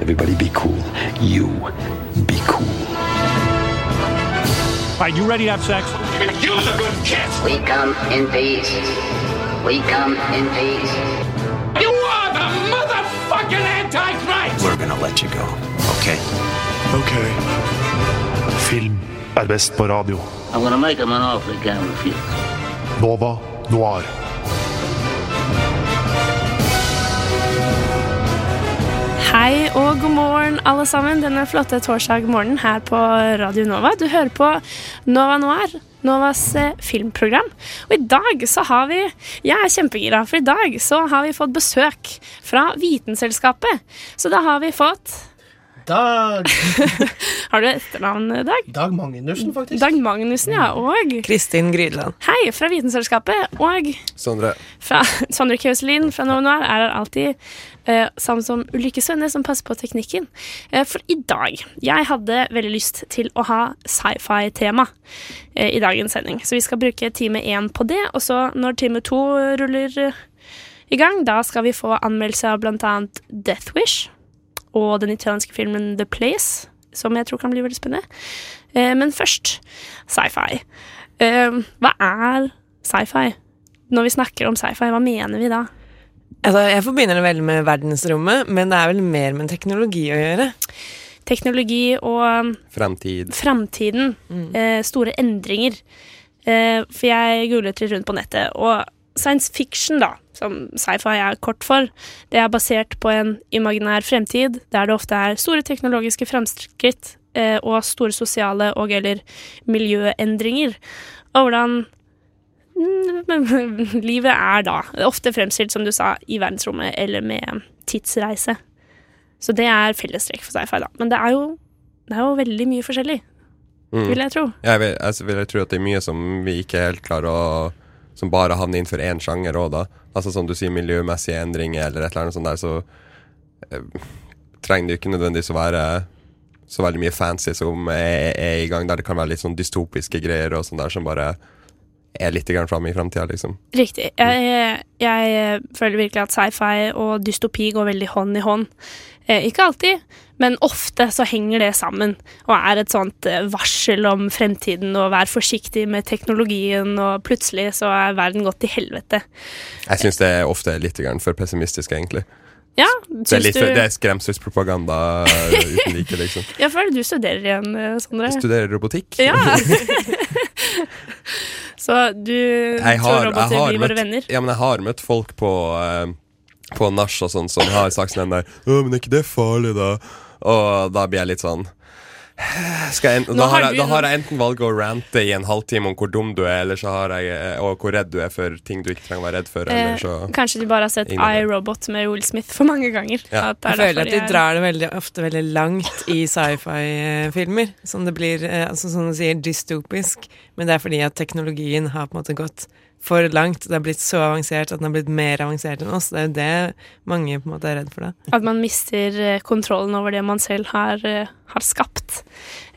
Everybody be cool. You be cool. All right, you ready to have sex? Use a good kiss. We come in peace. We come in peace. You are the motherfucking Antichrist! We're gonna let you go, okay? Ok. Film er best på radio. Nova Noir. Hei og god morgen, alle sammen. Denne flotte torsdag morgenen her på Radio Nova. Du hører på Nova Noir, Novas eh, filmprogram. Og i dag så har vi Jeg er kjempegira, for i dag så har vi fått besøk fra Vitenselskapet. Så da har vi fått Dag, Har du etternavn, Dag? Dag Magnussen, faktisk. Dag Magnussen, ja. Og Kristin Grydland. hei fra Vitenselskapet. Og Sondre. fra Sondre Kauselin fra Nova Noir er her alltid. Eh, sammen som Ulrikke Sønne, som passer på teknikken. Eh, for i dag Jeg hadde veldig lyst til å ha sci-fi-tema eh, i dagens sending. Så vi skal bruke time én på det, og så når time to ruller eh, i gang, da skal vi få anmeldelse av blant annet Death Wish og den italienske filmen The Place, som jeg tror kan bli veldig spennende. Eh, men først sci-fi. Eh, hva er sci-fi? Når vi snakker om sci-fi, hva mener vi da? Altså, jeg forbinder det veldig med verdensrommet, men det er vel mer med teknologi å gjøre. Teknologi og Framtid. framtiden. Eh, store endringer. Eh, for jeg googlet litt rundt på nettet, og science fiction, da, som sci-fi er kort for, det er basert på en imaginær fremtid der det ofte er store teknologiske fremskritt eh, og store sosiale og eller miljøendringer. Og hvordan livet er da. Ofte fremstilt, som du sa, i verdensrommet eller med tidsreise. Så det er fellestrekk for sci-fi, da. Men det er jo, det er jo veldig mye forskjellig, Mm. vil jeg tro. Jeg vil, jeg vil tro at det er mye som vi ikke helt klarer å Som bare havner innenfor én sjanger òg, da. Altså som du sier, miljømessige endringer eller et eller annet sånt der, så eh, trenger det jo ikke nødvendigvis å være så veldig mye fancy som er, er i gang der. Det kan være litt sånn dystopiske greier og sånn der som bare er litt framme i framtida, liksom. Riktig. Jeg, jeg føler virkelig at sci-fi og dystopi går veldig hånd i hånd. Eh, ikke alltid, men ofte så henger det sammen og er et sånt eh, varsel om fremtiden og vær forsiktig med teknologien, og plutselig så er verden gått til helvete. Jeg syns det er ofte litt for pessimistisk, egentlig. Ja, Det er, litt, du det er skremselspropaganda uten like, liksom. Ja, hva er det du studerer igjen, eh, Sondre? Jeg studerer robotikk. Ja. så du jeg tror har, roboter blir våre venner? Ja, men jeg har møtt folk på uh, På nach og sånn som har sagt sånn der Å, men er ikke det farlig, da? Og da blir jeg litt sånn skal jeg, enten- da, har jeg, da har jeg enten valget å rante i en halvtime om hvor dum du er, eller så har jeg, og hvor redd du er for ting du ikke trenger å være redd for. Eh, Eller så kanskje du bare har sett iRobot med Will Smith for mange ganger. Ja. At det er Jeg føler at de drar det veldig, ofte veldig langt i sci-fi-filmer. Som det blir, eh, altså som du sier, dystopisk. Men det er fordi at teknologien har på en måte gått for langt. Det har blitt så avansert at den har blitt mer avansert enn oss. Det er jo det mange på en måte er redd for. da. At man mister eh, kontrollen over det man selv har, eh, har skapt.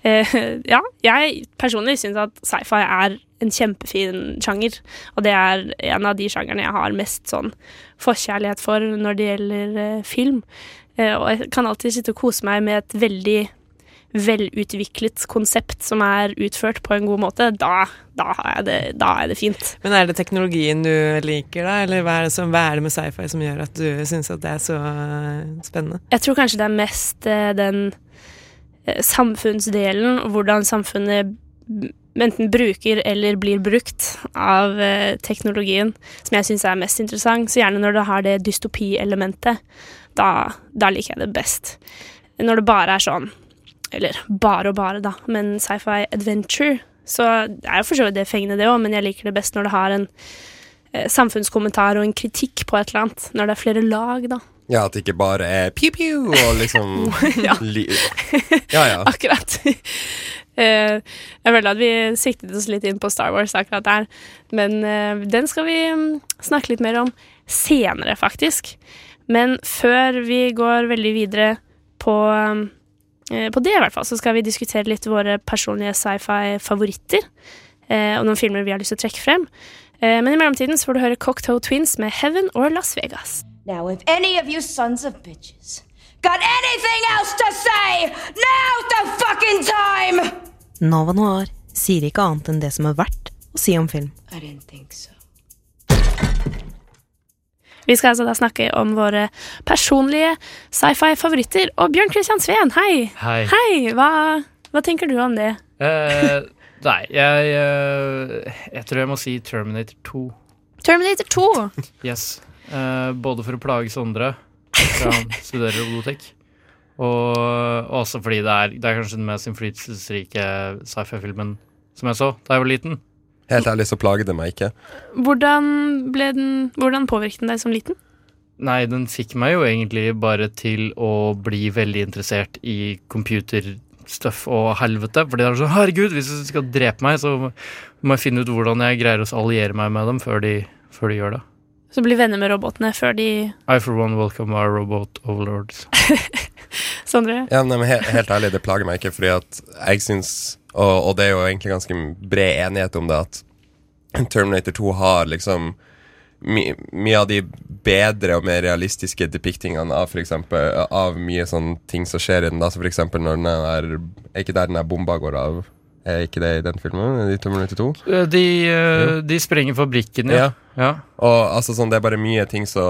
Eh, ja, jeg personlig syns at sci-fi er en kjempefin sjanger. Og det er en av de sjangerne jeg har mest sånn forkjærlighet for når det gjelder film. Eh, og jeg kan alltid sitte og kose meg med et veldig velutviklet konsept som er utført på en god måte. Da, da, er, det, da er det fint. Men er det teknologien du liker, da? Eller hva er det, som, hva er det med sci-fi som gjør at du syns at det er så eh, spennende? Jeg tror kanskje det er mest eh, den eh, samfunnsdelen, hvordan samfunnet enten bruker eller blir brukt av teknologien, som jeg syns er mest interessant. Så gjerne når det har det dystopi-elementet, da, da liker jeg det best. Når det bare er sånn, eller bare og bare, da, men sci-fi adventure, så det er jo for så vidt det fengende, det òg, men jeg liker det best når det har en eh, samfunnskommentar og en kritikk på et eller annet. Når det er flere lag, da. Ja, at det ikke bare er pew-pew og liksom Ja. Ja, ja. Akkurat. Uh, jeg føler at vi siktet oss litt inn på Star Wars akkurat der. Men uh, den skal vi mm, snakke litt mer om senere, faktisk. Men før vi går veldig videre på, eh, på det, i hvert fall, så skal vi diskutere litt våre personlige sci-fi-favoritter. eh, og noen filmer vi har lyst til å trekke frem. Eh, men i mellomtiden så får du høre Cocktail Twins med Heaven or Las Vegas. Now, if any of you sons of bitches got anything else to say, now's the fucking time! Nova Noir sier ikke annet enn det som er verdt å si om film. I didn't think so. Vi skal altså da snakke om våre personlige sci-fi-favoritter. Og Bjørn Christian Sveen, hei! Hei. Hei, hva, hva tenker du om det? Uh, nei, jeg, uh, jeg tror jeg må si Terminator 2. Terminator 2. Yes. Uh, både for å plage Sondre, for han studerer robotikk, og også fordi det er, det er kanskje den mest innflytelsesrike sci-fi-filmen som jeg så da jeg var liten. Helt ærlig så plaget det meg ikke. Hvordan, ble den, hvordan påvirket den deg som liten? Nei, den fikk meg jo egentlig bare til å bli veldig interessert i computerstuff og helvete. Fordi det er sånn, herregud, hvis de skal drepe meg, så må jeg finne ut hvordan jeg greier å alliere meg med dem før de, før de gjør det. Så bli venner med robotene før de I for one welcome our robot overlords. Sondre? Ja, nei, men helt, helt ærlig, det plager meg ikke, fordi at jeg syns og, og det er jo egentlig ganske bred enighet om det, at Terminator 2 har liksom my, mye av de bedre og mer realistiske depiktingene av for eksempel, av mye sånne ting som skjer i den. da, så for eksempel når den er Er ikke der den der bomba går av? Er ikke det i den filmen? De Terminator 2? Eh, De, eh, de sprenger fabrikken, ja. ja. Og altså sånn, Det er bare mye ting som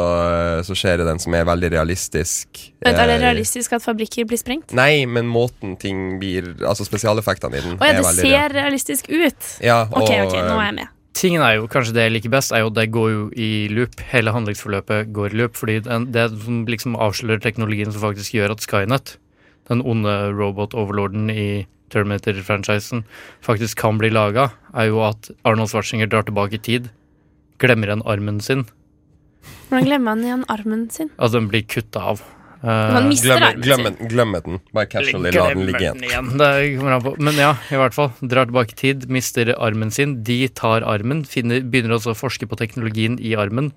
som skjer i den som er veldig realistisk. Vent, Er det Eh, realistisk at fabrikker blir sprengt? Nei, men måten ting blir Altså spesialeffektene i den Å ja, det ser ser realistisk ut. Ja, Ok, og, ok, nå er jeg med. Tingen er jo, kanskje det jeg liker best, er jo at det går jo i loop. Hele handlingsforløpet går i loop, fordi den, det som liksom avslører teknologien som faktisk gjør at Skynet, den onde robot-overlorden i Terminator-franchisen, faktisk kan bli laga, er jo at Arnold Schwarzinger drar tilbake i tid, glemmer igjen armen sin. Hvordan glemmer han igjen armen sin? Altså, den blir kutta av. Man Han mister Glemme, armen glemme, sin. glemme den. Bare casually la den ligge igjen. igjen. Det kommer an på. Men ja, i hvert fall. Drar tilbake i tid, mister armen sin. De tar armen, finner, begynner også å forske på teknologien i armen.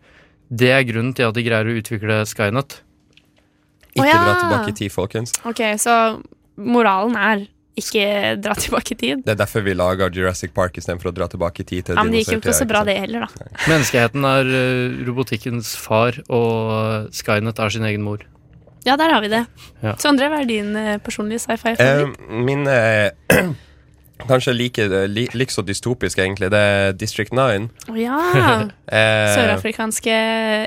Det er grunnen til at de greier å utvikle Skynet. Ikke oh, ja. dra tilbake i tid, folkens. Ok, så moralen er ikke dra tilbake i tid? Det er derfor vi lager Jurassic Park istedenfor å dra tilbake i tid til Ja, men det gikk jo ikke så bra det heller, da. Menneskeheten er eh, robotikkens far, og Skynet er sin egen mor. Ja, der har vi det. Ja. andre, hva er din eh, personlige sci-fi-favoritt? Uh, min er kanskje like, li, like så dystopisk, egentlig. Det er District 9. Å ja! Eh, Sørafrikanske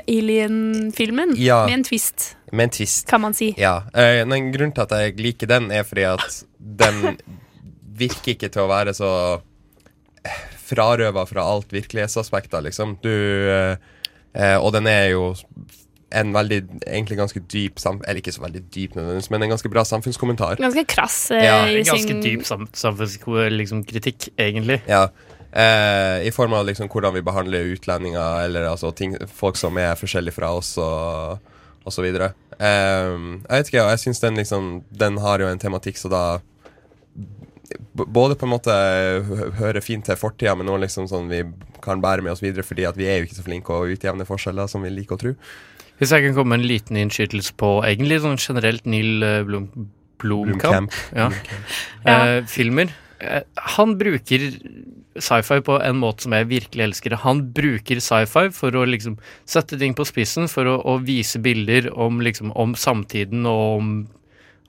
alien-filmen. Ja. Med en twist, med en twist. kan man si. Ja. Eh, men grunnen til at jeg liker den, er fordi at den virker ikke til å være så eh, frarøva fra alt virkelighetsaspekter, liksom. Du eh, Og den er jo en veldig, egentlig ganske dyp Eller ikke så veldig dyp, nødvendigvis, men en ganske bra samfunnskommentar. Ganske krass eh, Ja, i Ganske sin dyp sam samfunnskritikk, liksom, egentlig. Ja. Eh, I form av liksom hvordan vi behandler utlendinger, eller altså ting, folk som er forskjellige fra oss, og, og så videre. Eh, jeg vet ikke, jeg syns den liksom Den har jo en tematikk så da Både på en måte hø- hører fint til fortida, men også liksom sånn vi kan bære med oss videre, fordi at vi er jo ikke så flinke å utjevne forskjeller som vi liker å tro. Hvis jeg kan komme med en liten innskytelse på egentlig sånn generelt Neil eh, Blom, Blomkamp, Blomkamp. Ja. uh, filmer. Eh, han bruker sci-fi på en måte som jeg virkelig elsker. Han bruker sci-fi for å liksom sette ting på spissen, for å, å vise bilder om, liksom, om samtiden og om,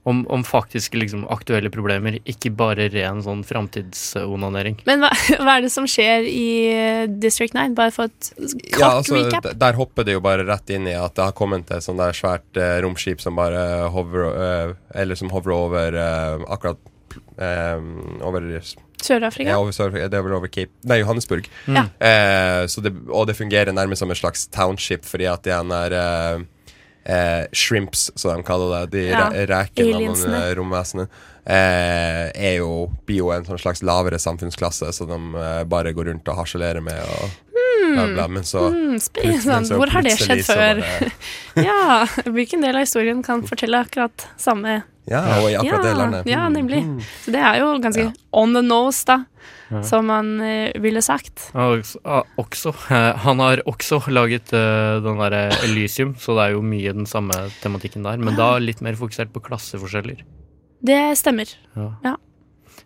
om, om faktisk liksom, aktuelle problemer, ikke bare ren sånn framtidsonanering. Men hva, hva er det som skjer i eh, District 9? Bare for et kort Ja, altså, recap. der hopper det jo bare rett inn i at det har kommet et sånt der svært eh, romskip som bare hovrer eh, Eller som hovrer over eh, akkurat eh, over Sør-Afrika? Ja, over Sør det er vel over Cape Nei, Johannesburg. Ja. Eh, så det, og det fungerer nærmest som et slags township, fordi at det er eh, eh, shrimps, som de kaller det, de Ja, rekene av romvesenet, eh, er jo, blir jo en sånn slags lavere samfunnsklasse, så de eh, bare går rundt og harselerer med og bla, bla. Men så, mm, men så Hvor har det skjedd før? ja, hvilken del av historien kan fortelle akkurat samme? Ja, og i akkurat det landet. Ja, nemlig. Så det er jo ganske on the nose, da, Ja. som han eh, ville sagt. Har også, ah, eh, han har også laget eh, den derre Elysium, så det er jo mye den samme tematikken der. Men da litt mer fokusert på klasseforskjeller. Det stemmer. Ja. Ja.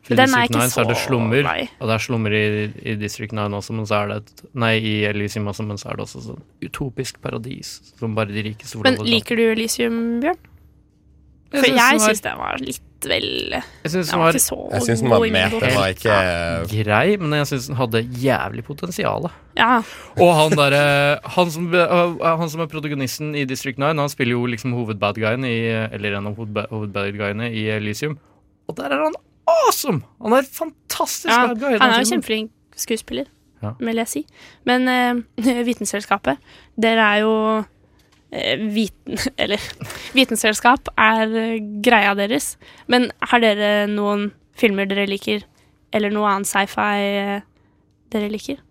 I Den er District ikke 9 så er det slummer, nei. og det er slummer i, i District 9 også, men så er det et Nei, i Elysium også, men så er det også sånn utopisk paradis som bare de får Men liker du Elysium, Bjørn? For jeg syns den var litt vel Jeg syns den var Jeg syns den var med. Den var ikke grei, men jeg syns den hadde jævlig potensial. Ja. Og han derre han, som øh, han som er protagonisten i District 9, han spiller jo liksom hovedbadguyen i Eller en av hovedba- hovedbadguyene i Elysium. Og der er han awesome! Han er fantastisk ja. bad guy. Han er jo kjempeflink skuespiller, Ja. vil jeg si. Men uh, Vitenselskapet, dere er jo viten... Eller Vitenselskap er eh, greia deres. Men har dere noen filmer dere liker, eller noe annet sci-fi eh, dere liker?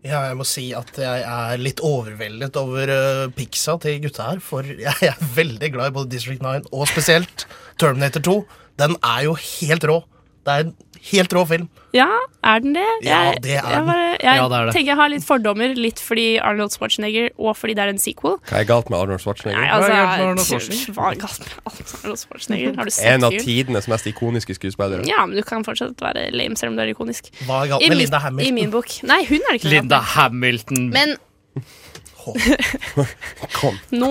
Ja, jeg må si at jeg er litt overveldet over uh, Pixa til gutta her. For jeg er veldig glad i både District 9 og spesielt Terminator 2. Den er jo helt rå. Det er en helt rå film. Ja, er den det? Ja, det er jeg bare- jeg Ja, det er det. tenker jeg har litt fordommer, litt fordi Arnold Schwarzenegger, og fordi det er en sequel. Hva er galt med Arnold Schwarzenegger? Nei, altså? Hva er galt med Arnold Schwarzenegger? Har du sett En av tidenes mest ikoniske skuespillere. Ja, men du kan fortsatt være lame selv om du er ikonisk. Hva er galt med Linda Linda I min bok. Nei, hun er det ikke Linda galt Hamilton. Men Kom. nå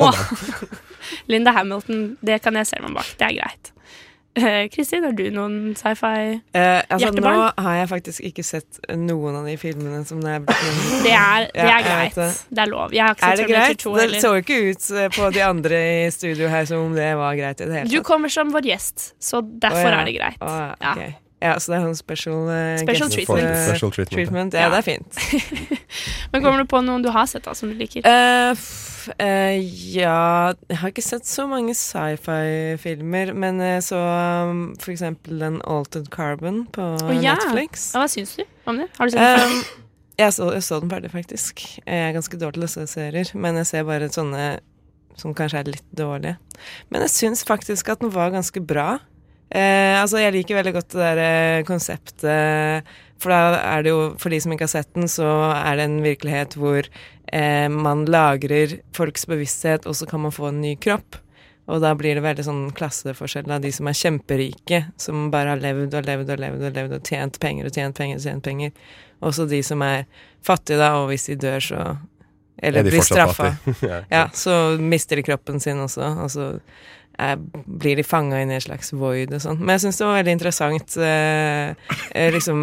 Linda Hamilton, det kan jeg se meg bak. Det er greit. Eh, Kristin, har du noen sci-fi Eh, altså, Hjertebarn? nå har jeg faktisk ikke sett noen av de filmene som det er blitt nevnt. Det er, det er ja, greit. det. Det er lov. Er sett det greit? 2 Det heller. så ikke ut eh, på de andre i studio her som om det var greit i det hele Du kommer som vår gjest, så derfor oh, ja. er det greit. Oh, ja, Ja. Ja, så det er sånn special, uh, Special treatment. Special treatment, Ja, Ja. det er fint. Men kommer du på noen du har sett da, som du liker? Uh, f- eh, ja Jeg har ikke sett så mange sci-fi-filmer, men jeg så um, for eksempel den Altered Carbon på oh, ja. Netflix. Ja, hva syns du om det? Har du sett den? Um, jeg, så, jeg så den ferdig, faktisk. Jeg er ganske dårlig til å se serier, men jeg ser bare sånne som kanskje er litt dårlige. Men jeg syns faktisk at den var ganske bra. Eh, altså, jeg liker veldig godt det der eh, konseptet For da er det jo, for de som ikke har sett den, så er det en virkelighet hvor eh, man lagrer folks bevissthet, og så kan man få en ny kropp. Og da blir det veldig sånn klasseforskjell av de som er kjemperike, som bare har levd og levd og levd og levd og tjent penger og tjent penger og tjent penger. Også de som er fattige, da, og hvis de dør, så Eller Er blir straffa. Ja, så mister de kroppen sin også, og så er, blir de fanga inn i en slags void og sånn. Men jeg syns det var veldig interessant. Eh, eh, liksom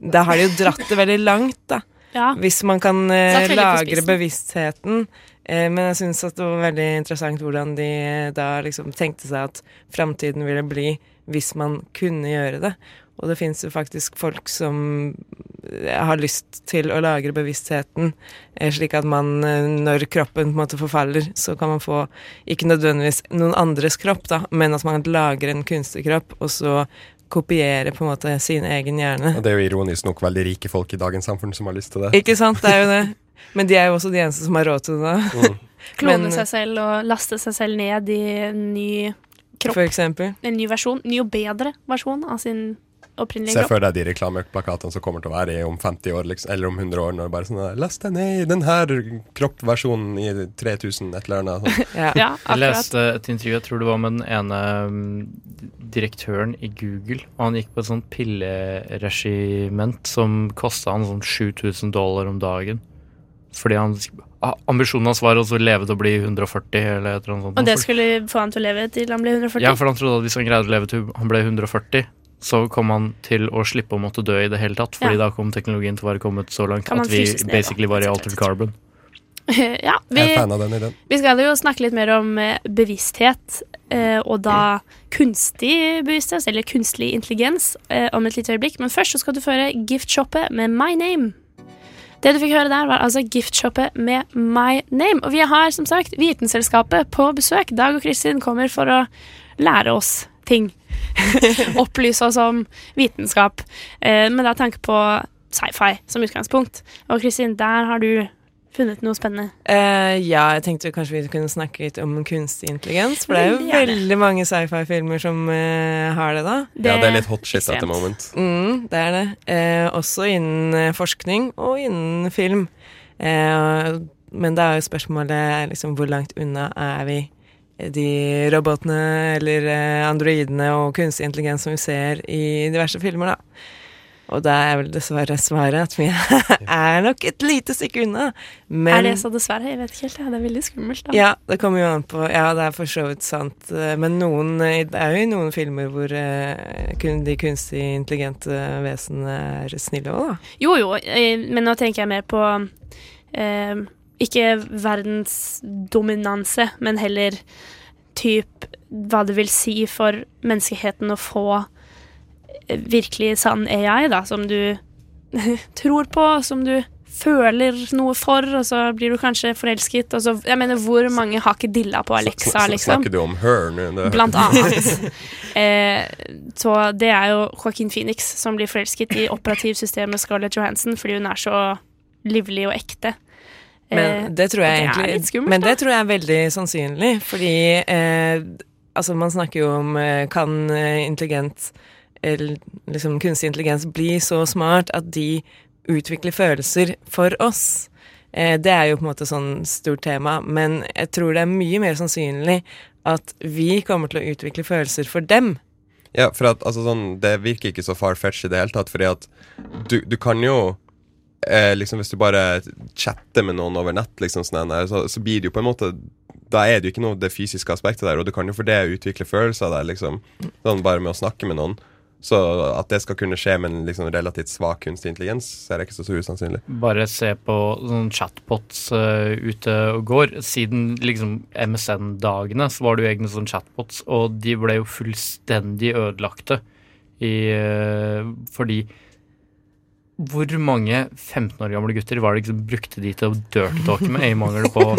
Da har de jo dratt det veldig langt, da. Ja. Hvis man kan eh, lagre bevisstheten. Eh, men jeg syns det var veldig interessant hvordan de eh, da liksom tenkte seg at framtiden ville bli hvis man kunne gjøre det. Og det fins jo faktisk folk som har lyst til å lagre bevisstheten, eh, slik at man, eh, når kroppen på en måte forfaller, så kan man få ikke nødvendigvis noen andres kropp, da, men at man lager en kunstig kropp, og så kopiere på en måte sin egen hjerne. Og det er jo ironisk nok veldig rike folk i dagens samfunn som har lyst til det. Ikke sant, det er jo det. Men de er jo også de eneste som har råd til det. Mm. Klone Men- seg selv og laste seg selv ned i en ny kropp. For eksempel. En ny versjon. Ny og bedre versjon av sin opprinnelige Se kropp. for deg de reklameplakatene som kommer til å være i om 50 år, liksom, eller om 100 år, når det bare sånn Last deg ned i den her kroppversjonen i 3000, et eller annet. Sånn. Ja. Ja, Jeg leste et intervju, jeg tror det var med den ene mm, direktøren i Google, og han gikk på et sånt pilleregiment som kosta han sånn 7000 dollar om dagen. Fordi han ah, Ambisjonen hans var å leve til å bli 140, eller et eller annet sånt. Og det skulle få han til å leve til han ble 140? Ja, for han trodde at hvis han greide å leve til han ble 140, så kom han til å slippe å måtte dø i det hele tatt, fordi Ja. da kom teknologien til å være kommet så langt at vi basically ned, var i altered carbon. ja, vi, vi skal jo snakke litt mer om eh, bevissthet, eh, og da kunstig bevissthet, eller kunstig intelligens, eh, om et lite øyeblikk. Men først så skal du føre Giftshoppet med My Name. Det du fikk høre der, var altså Giftshoppet med My Name. Og vi har som sagt Vitenselskapet på besøk. Dag og Kristin kommer for å lære oss ting. Opplyse oss om vitenskap. Eh, med da tanke på sci-fi som utgangspunkt. Og Kristin, der har du funnet noe spennende. Eh, ja, jeg tenkte kanskje vi kunne snakke litt om kunstig intelligens. For det er jo Veldig gjerne. veldig mange sci-fi-filmer som eh, har det, da. Ja, det er litt hot shit at the moment. Mm, det er det. Eh, også innen forskning og innen film. Eh, men da er jo spørsmålet liksom, hvor langt unna er vi de robotene eller eh, androidene og kunstig intelligens som vi ser i diverse filmer, da. Og da er vel dessverre svaret at vi er nok et lite stykke unna. Men Er det så dessverre? Jeg vet ikke helt. Det er veldig skummelt. da. ja, det kommer jo an på Ja, det er for så vidt sant. eh, Men noen eh, Det er jo i noen filmer hvor de kunstig intelligente vesenene er snille òg, da. Jo, jo, men nå tenker jeg mer på eh, Ikke verdensdominanse, men heller typ hva det vil si for menneskeheten å få eh, virkelig sann AI, da, som du tror på, som du føler noe for, og så blir du kanskje forelsket. Og så, jeg mener, hvor mange har ikke dilla på Alexa, liksom? Snakker du om her nå? Blant annet. Eh, så det er jo Joaquin Phoenix som blir forelsket i operativsystemet Scarlett Johansen fordi hun er så livlig og ekte. Eh, Men det tror jeg det er litt skummelt, Men det tror jeg er veldig sannsynlig, fordi eh, Altså, man snakker jo om eh, Kan eh, intelligent eller, liksom kunstig intelligens bli så smart at de utvikler følelser for oss? Eh, det er jo på en måte sånn stort tema, men jeg tror det er mye mer sannsynlig at vi kommer til å utvikle følelser for dem. Ja, for at altså, sånn, det virker ikke så far-fetched i det hele tatt, fordi at du, du kan jo eh, liksom Hvis du bare chatter med noen over nett, liksom, sånn, så, så blir det jo på en måte Da er det jo ikke noe det fysiske aspektet der, og du kan jo for det utvikle følelser der, liksom. Sånn bare med å snakke med noen. Så at det skal kunne skje med en liksom, relativt svak kunstig intelligens, ser jeg ikke så så usannsynlig. Bare se på sånn chatbots uh, ute og går. Siden liksom MSN-dagene så var det jo egne sånne chatbots, og de ble jo fullstendig ødelagte i uh, Fordi hvor mange 15 år gamle gutter var det som brukte de til å dirty talke med i mangel på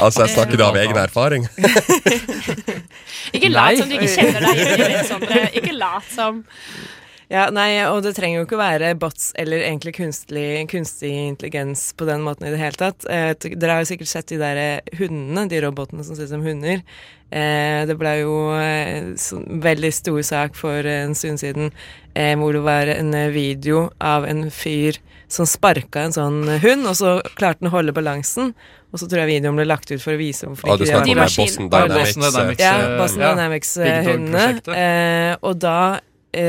Altså, jeg snakker da av egen erfaring. Ikke lat som du ikke kjenner deg. Ikke lat som. Ja, nei, og det trenger jo ikke å være bots eller egentlig kunstig, kunstig intelligens på den måten i det hele tatt. Eh, dere har jo sikkert sett de der eh, hundene, de robotene som ser ut som hunder. Eh, det ble jo eh, veldig stor sak for en stund siden eh, hvor det var en eh, video av en fyr som sparka en sånn hund, og så klarte han å holde balansen. Og så tror jeg videoen ble lagt ut for å vise hvorfor Ah, ikke snakker de om var- det Boston Ja, Dynamics. Boston Dynamics, ja, eh, Boston ja. Dynamics-hundene. Big Eh, og da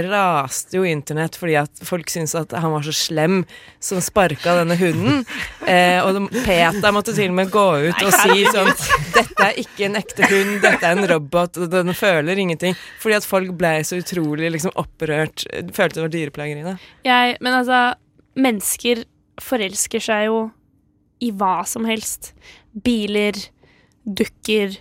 raste jo internett fordi at folk syntes at han var så slem som sparka denne hunden. Eh, og Peter måtte til og med gå ut og si sånn Dette er ikke en ekte hund, dette er en robot, den føler ingenting. Fordi at folk ble så utrolig liksom opprørt. Følte det var dyreplageri. Jeg, men altså, mennesker forelsker seg jo i hva som helst. Biler, dukker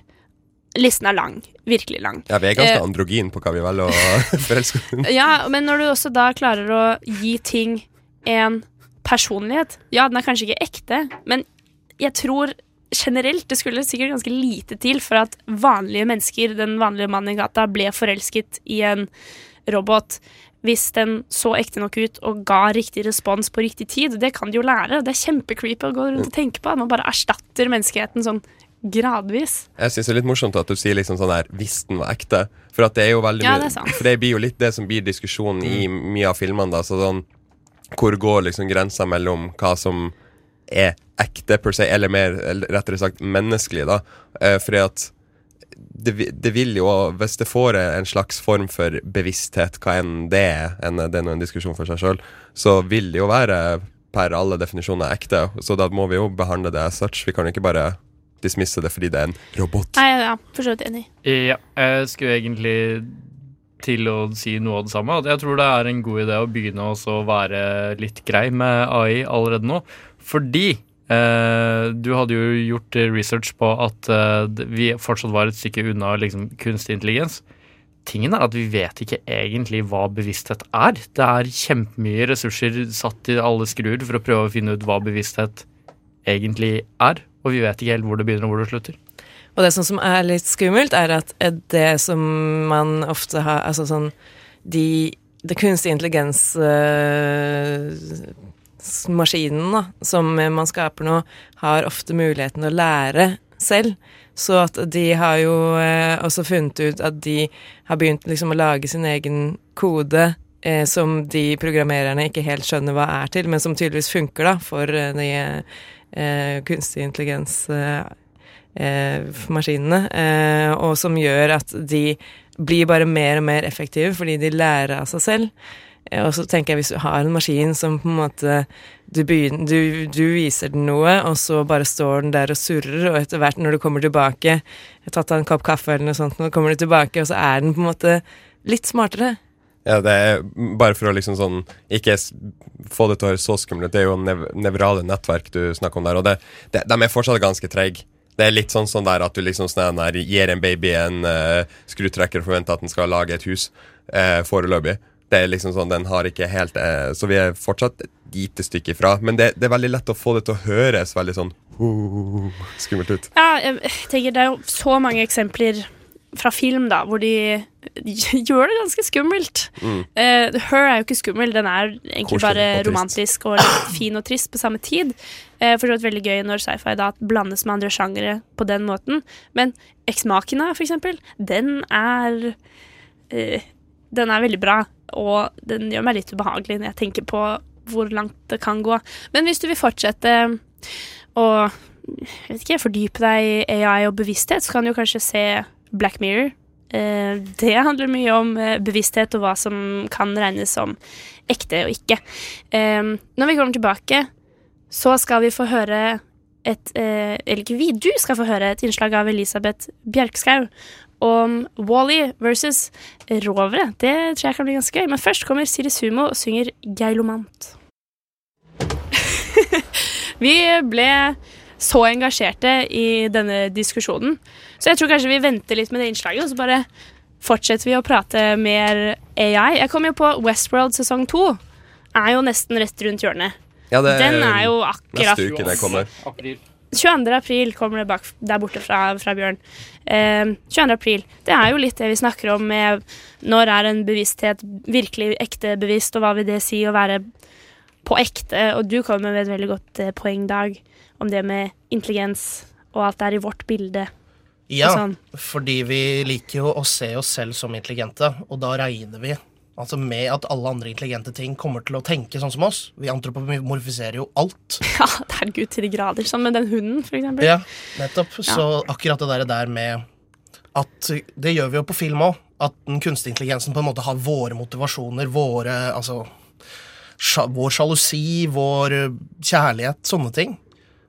Listen er lang. Virkelig lang. Ja, vi er ganske uh, androgyn på hva vi velger å forelske oss i. Ja, men når du også da klarer å gi ting en personlighet Ja, den er kanskje ikke ekte, men jeg tror generelt det skulle sikkert ganske lite til for at vanlige mennesker, den vanlige mannen i gata, ble forelsket i en robot hvis den så ekte nok ut og ga riktig respons på riktig tid. Det kan de jo lære. Det er kjempecreepy å gå rundt og tenke på. Man bare erstatter menneskeheten sånn gradvis. Jeg syns det er litt morsomt at du sier liksom sånn der hvis den var ekte. For at det er jo veldig Ja, det er. For det blir jo litt det som blir diskusjonen i mye av filmene. da Så sånn Hvor går liksom grensa mellom hva som er ekte, per se, eller mer eller rettere sagt menneskelig, da. Eh, fordi at det, det vil jo, hvis det får en slags form for bevissthet, hva enn det er, enn det er en diskusjon for seg sjøl, så vil det jo være per alle definisjoner ekte. Så da må vi jo behandle det as such. Vi kan ikke bare dismisse det fordi det er en robot. Nei, ja, for så vidt enig. Ja, jeg skulle egentlig til å si noe av det samme. At jeg tror det er en god idé å begynne også å være litt grei med AI allerede nå. Fordi eh, du hadde jo gjort research på at eh, vi fortsatt var et stykke unna liksom, kunstig intelligens. Tingen er at vi vet ikke egentlig hva bevissthet er. Det er kjempemye ressurser satt i alle skruer for å prøve å finne ut hva bevissthet egentlig er. Og vi vet ikke helt hvor det begynner og hvor det slutter. Og det som- er litt skummelt, er at det som man ofte har Altså sånn de Det kunstig intelligens eh, da, som man skaper nå, har ofte muligheten å lære selv. Så at de har jo eh, også funnet ut at de har begynt liksom å lage sin egen kode eh, som de programmererne ikke helt skjønner hva er til, men som tydeligvis funker da for de kunstig intelligens eh, eh, eh, og som gjør at de blir bare mer og mer effektive fordi de lærer av seg selv. Eh, Og så tenker jeg hvis du har en maskin som på en måte du, begynner, du, du viser den noe, og så bare står den der og surrer, og etter hvert når du kommer tilbake Jeg har tatt deg en kopp kaffe eller noe sånt, nå kommer du tilbake, og så er den på en måte litt smartere. Ja, det er bare for å liksom sånn Ikke få det til å høres så skummelt. Det er jo nev nevrale nettverk du snakker om der, og det, det, de er fortsatt ganske treige. Det er litt sånn, sånn der at du liksom sånn der, gir en baby en uh, skrutrekker og forventer at den skal lage et hus uh, foreløpig. Det er liksom sånn, Den har ikke helt eh, Så vi er fortsatt et lite stykke ifra. Men det, det er veldig lett å få det til å høres veldig sånn uh, skummelt ut. Ja, jeg tenker det er jo så mange eksempler fra film da, hvor de gjør det ganske skummelt. Mm. Uh, Her er jo ikke skummel, den er egentlig Korslig bare og romantisk og litt fin og trist på samme tid. Uh, for så vidt veldig gøy når sci-fi da blandes med andre sjangere på den måten. Men Ex-Machina, for eksempel, den er uh, Den er veldig bra, og den gjør meg litt ubehagelig når jeg tenker på hvor langt det kan gå. Men hvis du vil fortsette å jeg vet ikke, fordype deg i AI og bevissthet, så kan du kanskje se Black Mirror. Eh, det handler mye om eh, bevissthet og hva som kan regnes som ekte og ikke. Eh, når vi kommer tilbake, så skal vi få høre et Eller ikke vi, du skal få høre et innslag av Elisabeth Bjerkskau om Wally versus Rovere. Det tror jeg kan bli ganske gøy. Men først kommer Siri Sumo og synger Geilomant. vi ble så engasjerte i denne diskusjonen. Så jeg tror kanskje vi venter litt med det innslaget, og så bare fortsetter vi å prate mer AI. Jeg kom jo på Westworld sesong to. Er jo nesten rett rundt hjørnet. Ja, det Den er jo akkurat Neste uke det kommer. 22. april kommer det bak der borte fra, fra Bjørn. Eh, 22. april. Det er jo litt det vi snakker om med når er en bevissthet virkelig ekte bevisst, og hva vil det si å være på ekte? Og du kommer med et veldig godt eh, poeng, Dag, om det med intelligens og alt det er i vårt bilde. Ja, sånn. fordi vi liker jo å se oss selv som intelligente, og da regner vi altså med at alle andre intelligente ting kommer til å tenke sånn som oss. Vi antropomorfiserer jo alt. Ja, det er gud til de grader. Sånn med den hunden, for eksempel. Ja, nettopp. Så akkurat det der, der med at Det gjør vi jo på film òg. At den kunstige intelligensen på en måte har våre motivasjoner, våre Altså vår sjalusi, vår eh, kjærlighet, sånne ting.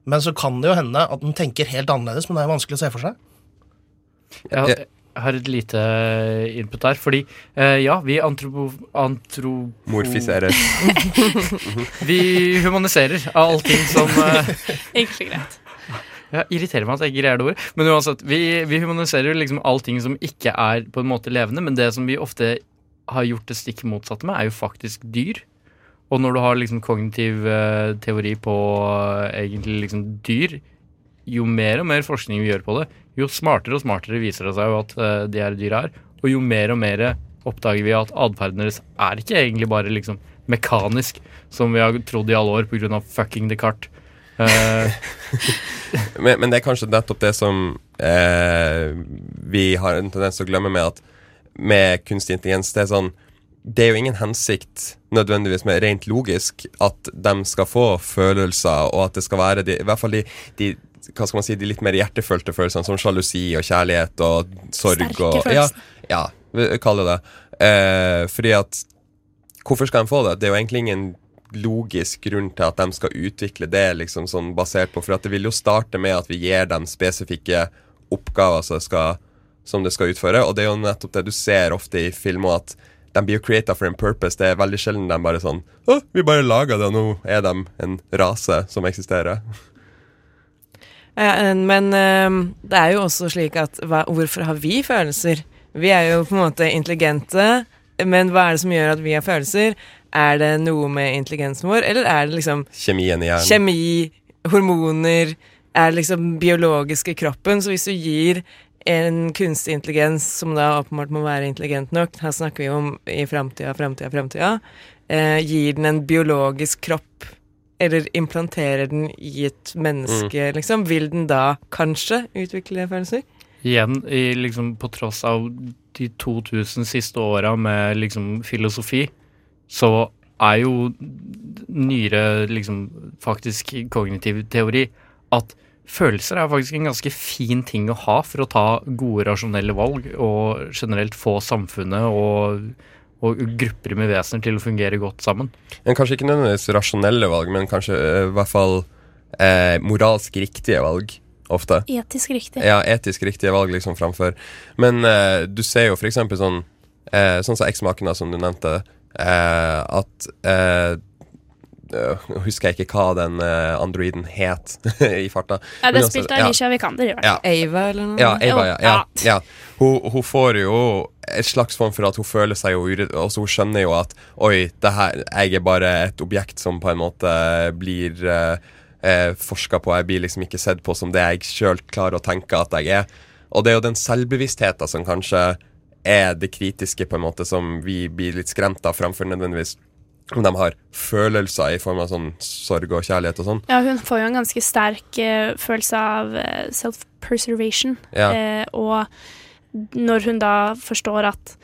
Men så kan det jo hende at den tenker helt annerledes, men det er jo vanskelig å se for seg. Jeg har, jeg har et lite input der, fordi eh, ja, vi antropo... Antro... Morfiserer. vi humaniserer av allting som eh, Enkelt og greit. Ja, irriterer meg at jeg ikke greier det ordet. Men uansett, vi, vi humaniserer liksom allting som ikke er på en måte levende, men det som vi ofte har gjort det stikk motsatte med, er jo faktisk dyr. Og når du har liksom kognitiv eh, teori på eh, egentlig liksom dyr, jo mer og mer forskning vi gjør på det, jo smartere og smartere viser det seg jo at eh, de her dyra er. Og jo mer og mer oppdager vi at atferden deres er ikke egentlig bare liksom mekanisk, som vi har trodd i alle år pga. fucking Descartes. Uh, men, men det er kanskje nettopp det som eh, vi har en tendens til å glemme med at med kunstig intelligens, det er sånn Det er jo ingen hensikt nødvendigvis med rent logisk at de skal få følelser, og at det skal være de, i hvert fall de, de hva skal man si, de litt mer hjertefølte følelsene, som sjalusi og kjærlighet og sorg. Sterke og, ja, ja, vi kaller det eh, Fordi at Hvorfor skal de få det? Det er jo egentlig ingen logisk grunn til at de skal utvikle det liksom sånn basert på For at det vil jo starte med at vi gir dem spesifikke oppgaver som, skal, som det skal utføre. Og det er jo nettopp det du ser ofte i filmer, at de blir jo creata for en purpose. Det er veldig sjelden de bare sånn Å, vi bare laga det, og nå er de en rase som eksisterer. Ja, men ehm, det er jo også slik at hva, hvorfor har vi følelser? Vi er jo på en måte intelligente, men hva er det som gjør at vi har følelser? Er det noe med intelligensen vår, eller er det liksom Kjemien i hjernen. kjemi, hormoner, er det liksom biologiske kroppen? Så hvis du gir en kunstig intelligens som da åpenbart må være intelligent nok, her snakker vi om i framtida, framtida, framtida, eh, gir den en biologisk kropp, eller implanterer den i et menneske, liksom, vil den da kanskje utvikle følelser? igjen, i, liksom, på tross av de 2000 siste åra med liksom, filosofi, så er jo nyere liksom, faktisk kognitiv teori at følelser er faktisk en ganske fin ting å ha for å ta gode, rasjonelle valg, og generelt få samfunnet og, og grupper med vesener til å fungere godt sammen. Men kanskje ikke nødvendigvis rasjonelle valg, men kanskje eh, i hvert fall eh, moralsk riktige valg. Ofte. Etisk riktig. Ja, etisk riktige valg liksom framfor. Men eh, du ser jo for eksempel sånn eh, Sånn som eksmakene som du nevnte, eh, at eh, Nå husker jeg ikke hva den eh, androiden het i farta. Ja, det spilte altså, av ja. Alicia Vikander. i hvert fall. Ava eller noe? Ja, Ava, ja. ja, Ja. Hun, hun får jo et slags form for at hun føler seg jo urett... Altså hun skjønner jo at Oi, det her, jeg er bare et objekt som på en måte blir eh, eh, forska på. Jeg blir liksom ikke sett på som det jeg sjøl klarer å tenke at jeg er. Og det er jo den selvbevisstheten som kanskje er det kritiske, på en måte, som vi blir litt skremt av, framfor nødvendigvis om de har følelser i form av sånn sorg og kjærlighet og sånn. Ja, hun får jo en ganske sterk uh, følelse av uh, self-preservation. Ja. Uh, og når hun da forstår at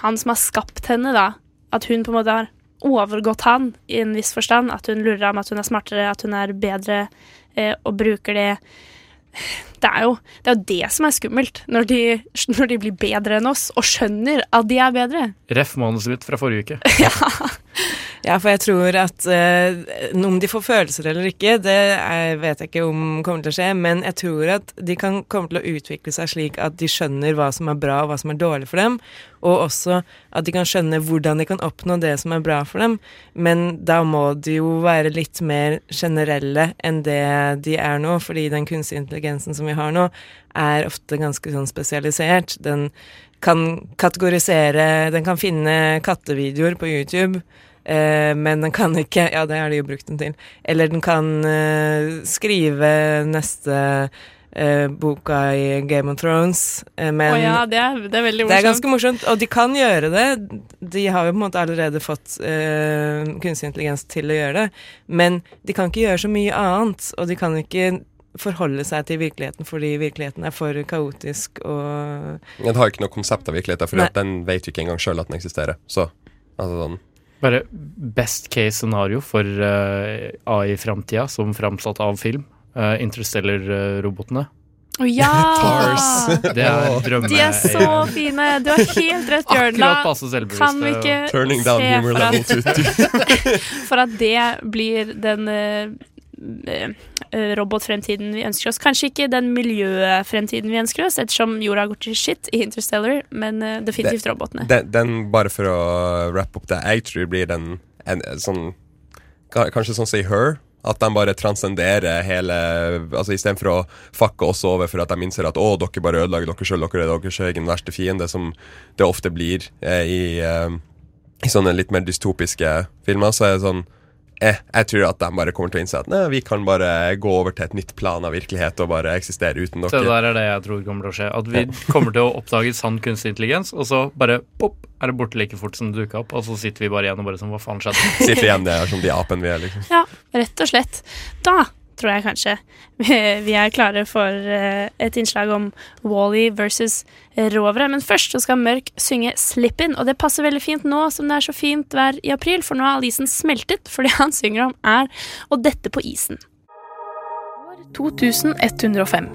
han som har skapt henne, da, at hun på en måte har overgått han i en viss forstand, at hun lurer ham, at hun er smartere, at hun er bedre, og bruker det det er, jo, det er jo det som er skummelt, når de, når de blir bedre enn oss og skjønner at de er bedre. Ref manuset mitt fra forrige uke. Ja, for jeg tror at eh, om de får følelser eller ikke, det er, vet jeg ikke om kommer til å skje, men jeg tror at de kan komme til å utvikle seg slik at de skjønner hva som er bra og hva som er dårlig for dem, og også at de kan skjønne hvordan de kan oppnå det som er bra for dem, men da må de jo være litt mer generelle enn det de er nå, fordi den kunstige intelligensen som vi har nå, er ofte ganske sånn spesialisert. Den kan kategorisere, den kan finne kattevideoer på YouTube, Eh, men den kan ikke Ja, det har de jo brukt den til. Eller den kan eh, skrive neste eh, boka i Game of Thrones, eh, men oh, ja, det er, det er veldig det er ganske morsomt, og de kan gjøre det. De har jo på en måte allerede fått eh, kunstig intelligens til å gjøre det, men de kan ikke gjøre så mye annet, og de kan ikke forholde seg til virkeligheten fordi virkeligheten er for kaotisk og Den har jo ikke noe konsept av virkeligheten, for den vet jo ikke engang sjøl at den eksisterer. Så, altså sånn Bare best case scenario for uh, AI-framtida, som framsatt av film. Uh, Interstellar-robotene. Å ja! Det er drømme... De er så fine! Du har helt rett, Bjørn. Selvbevisste. Kan vi ikke se for at, for at det blir den eh, eh, robotfremtiden vi ønsker oss. Kanskje ikke den miljøfremtiden vi ønsker oss, ettersom jorda går til shit i Interstellar, men eh, definitivt robotene. den, den, bare for å wrap opp det, jeg tror blir den en, sånn Kanskje sånn som i Her. At de bare transcenderer hele Altså Istedenfor å fucke oss over for at de innser at å, dere bare ødelegger dere sjøl, dere er deres egen verste fiende, som det ofte blir eh, i, eh, i sånne litt mer dystopiske filmer, så er det sånn eh, Jeg tror at de bare kommer til å innse at nei, vi kan bare gå over til et nytt plan av virkelighet og bare eksistere uten Det dere. der er det jeg tror kommer til å skje. At vi kommer til å oppdage sann kunstig intelligens, og så bare pop, er det borte like fort som det dukka opp, og så sitter vi bare igjen og bare sånn Hva faen skjedde? Sitter igjen der som de apene vi er, liksom. Ja, rett og slett. Da tror jeg kanskje vi er klare for eh, et innslag om Wally versus rovere. Men først så skal Mørk synge Slippin', og det passer veldig fint nå som det er så fint vær i april, for nå har all isen smeltet, for det han synger om er å dette på isen. År 2105.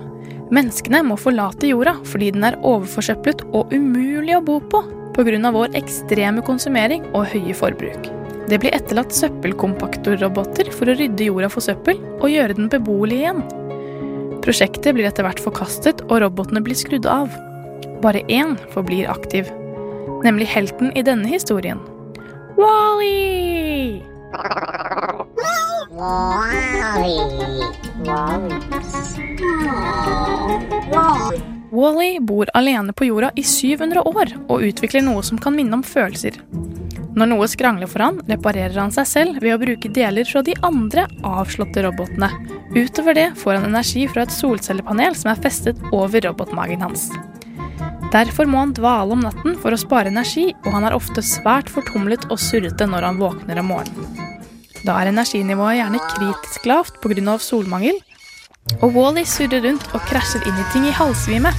Menneskene må forlate jorda fordi den er overforsøplet og umulig å bo på pga. vår ekstreme konsumering og høye forbruk. Det blir etterlatt søppelkompaktorroboter for å rydde jorda for søppel og gjøre den beboelig igjen. Prosjektet blir etter hvert forkastet, og robotene blir skrudd av. Bare én forblir aktiv, nemlig helten i denne historien. Wally! Wally bor alene på jorda i 700 år og utvikler noe som kan minne om følelser. Når noe skrangler for han, reparerer han seg selv ved å bruke deler fra de andre avslåtte robotene. Utover det får han energi fra et solcellepanel som er festet over robotmagen hans. Derfor må han dvale om natten for å spare energi, og han er ofte svært fortumlet og surrete når han våkner om morgenen. Da er energinivået gjerne kritisk lavt pga. solmangel, og Wally surrer rundt og krasjer inn i ting i halvsvime.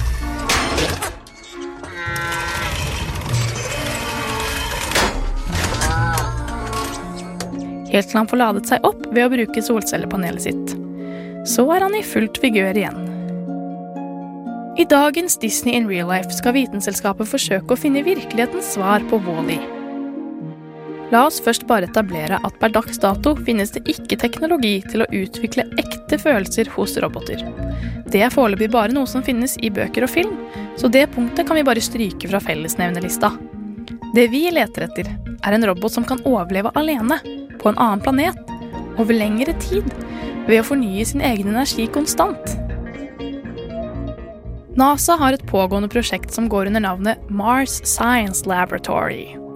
Helt til han får ladet seg opp ved å bruke solcellepanelet sitt. Så er han i fullt vigør igjen. I dagens Disney in real life skal Vitenselskapet forsøke å finne virkelighetens svar på Wall-E. La oss først bare etablere at per dags dato finnes det ikke teknologi til å utvikle ekte følelser hos roboter. Det er foreløpig bare noe som finnes i bøker og film, så det punktet kan vi bare stryke fra fellesnevnelista. Det vi leter etter, er en robot som kan overleve alene, på en annen planet, over lengre tid, ved å fornye sin egen energi konstant. NASA har et pågående prosjekt som går under navnet Mars Science Laboratory.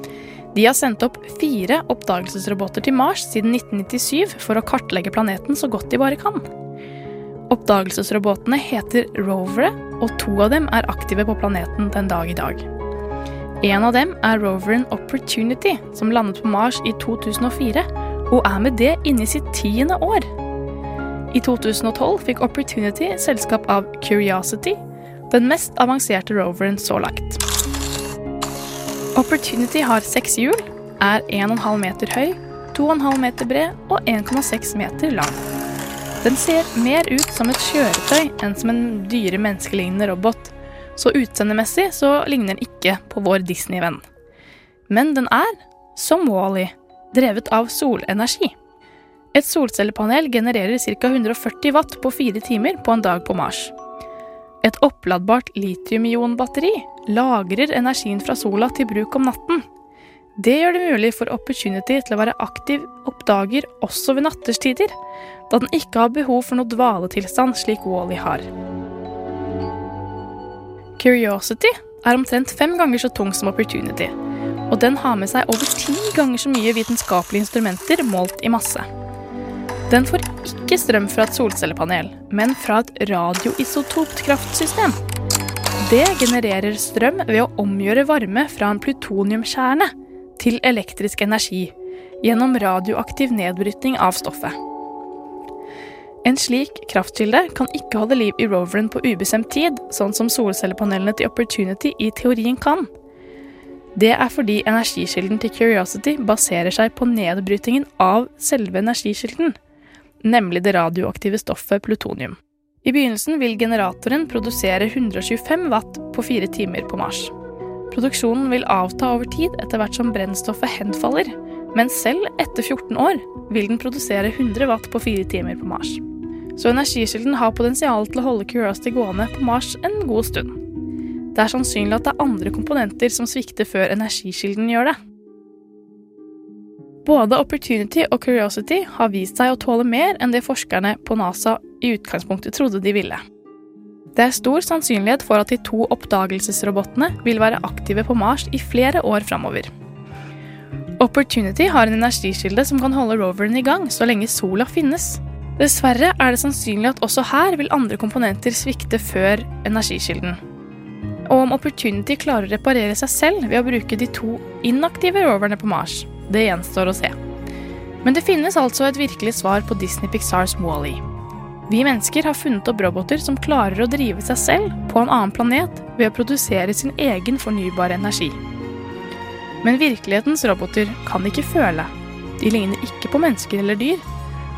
De har sendt opp fire oppdagelsesroboter til Mars siden 1997 for å kartlegge planeten så godt de bare kan. Oppdagelsesrobotene heter rovere, og to av dem er aktive på planeten den dag i dag. En av dem er roveren Opportunity, som landet på Mars i 2004, og er med det inne i sitt tiende år. I 2012 fikk Opportunity selskap av Curiosity, den mest avanserte roveren så langt. Opportunity har seks hjul, er 1,5 meter høy, 2,5 meter bred og 1,6 meter lang. Den ser mer ut som et kjøretøy enn som en dyre menneskelignende robot, så utseendemessig så ligner den ikke på vår Disney-venn. Men den er, som Wall-E, drevet av solenergi. Et solcellepanel genererer ca. 140 watt på fire timer på en dag på Mars. Et oppladbart litium-ion-batteri lagrer energien fra sola til bruk om natten. Det gjør det mulig for Opportunity til å være aktiv oppdager også ved natterstider, da den ikke har behov for noe dvaletilstand slik Wall-E har. Curiosity er omtrent fem ganger så tung som Opportunity, og den har med seg over ti ganger så mye vitenskapelige instrumenter målt i masse. Den får ikke strøm fra et solcellepanel, men fra et radioisotopt kraftsystem. Det genererer strøm ved å omgjøre varme fra en plutoniumkjerne til elektrisk energi gjennom radioaktiv nedbrytning av stoffet. En slik kraftkilde kan ikke holde liv i roveren på ubestemt tid, sånn som solcellepanelene til Opportunity i teorien kan. Det er fordi energikilden til Curiosity baserer seg på nedbrytingen av selve energikilden, nemlig det radioaktive stoffet plutonium. I begynnelsen vil generatoren produsere 125 watt på fire timer på Mars. Produksjonen vil avta over tid etter hvert som brennstoffet henfaller, men selv etter 14 år vil den produsere 100 watt på fire timer på Mars. Så energikilden har potensial til å holde Curiosity gående på Mars en god stund. Det er sannsynlig at det er andre komponenter som svikter før energikilden gjør det. Både Opportunity og Curiosity har vist seg å tåle mer enn det forskerne på NASA i utgangspunktet trodde de ville. Det er stor sannsynlighet for at de to oppdagelsesrobotene vil være aktive på Mars i flere år framover. Opportunity har en energikilde som kan holde roveren i gang så lenge sola finnes. Dessverre er det sannsynlig at også her vil andre komponenter svikte før energikilden. Og om Opportunity klarer å reparere seg selv ved å bruke de to inaktive roverne på Mars, det gjenstår å se. Men det finnes altså et virkelig svar på Disney Pixars Wall-E. Vi mennesker har funnet opp roboter som klarer å drive seg selv på en annen planet ved å produsere sin egen fornybare energi. Men virkelighetens roboter kan ikke føle. De ligner ikke på mennesker eller dyr.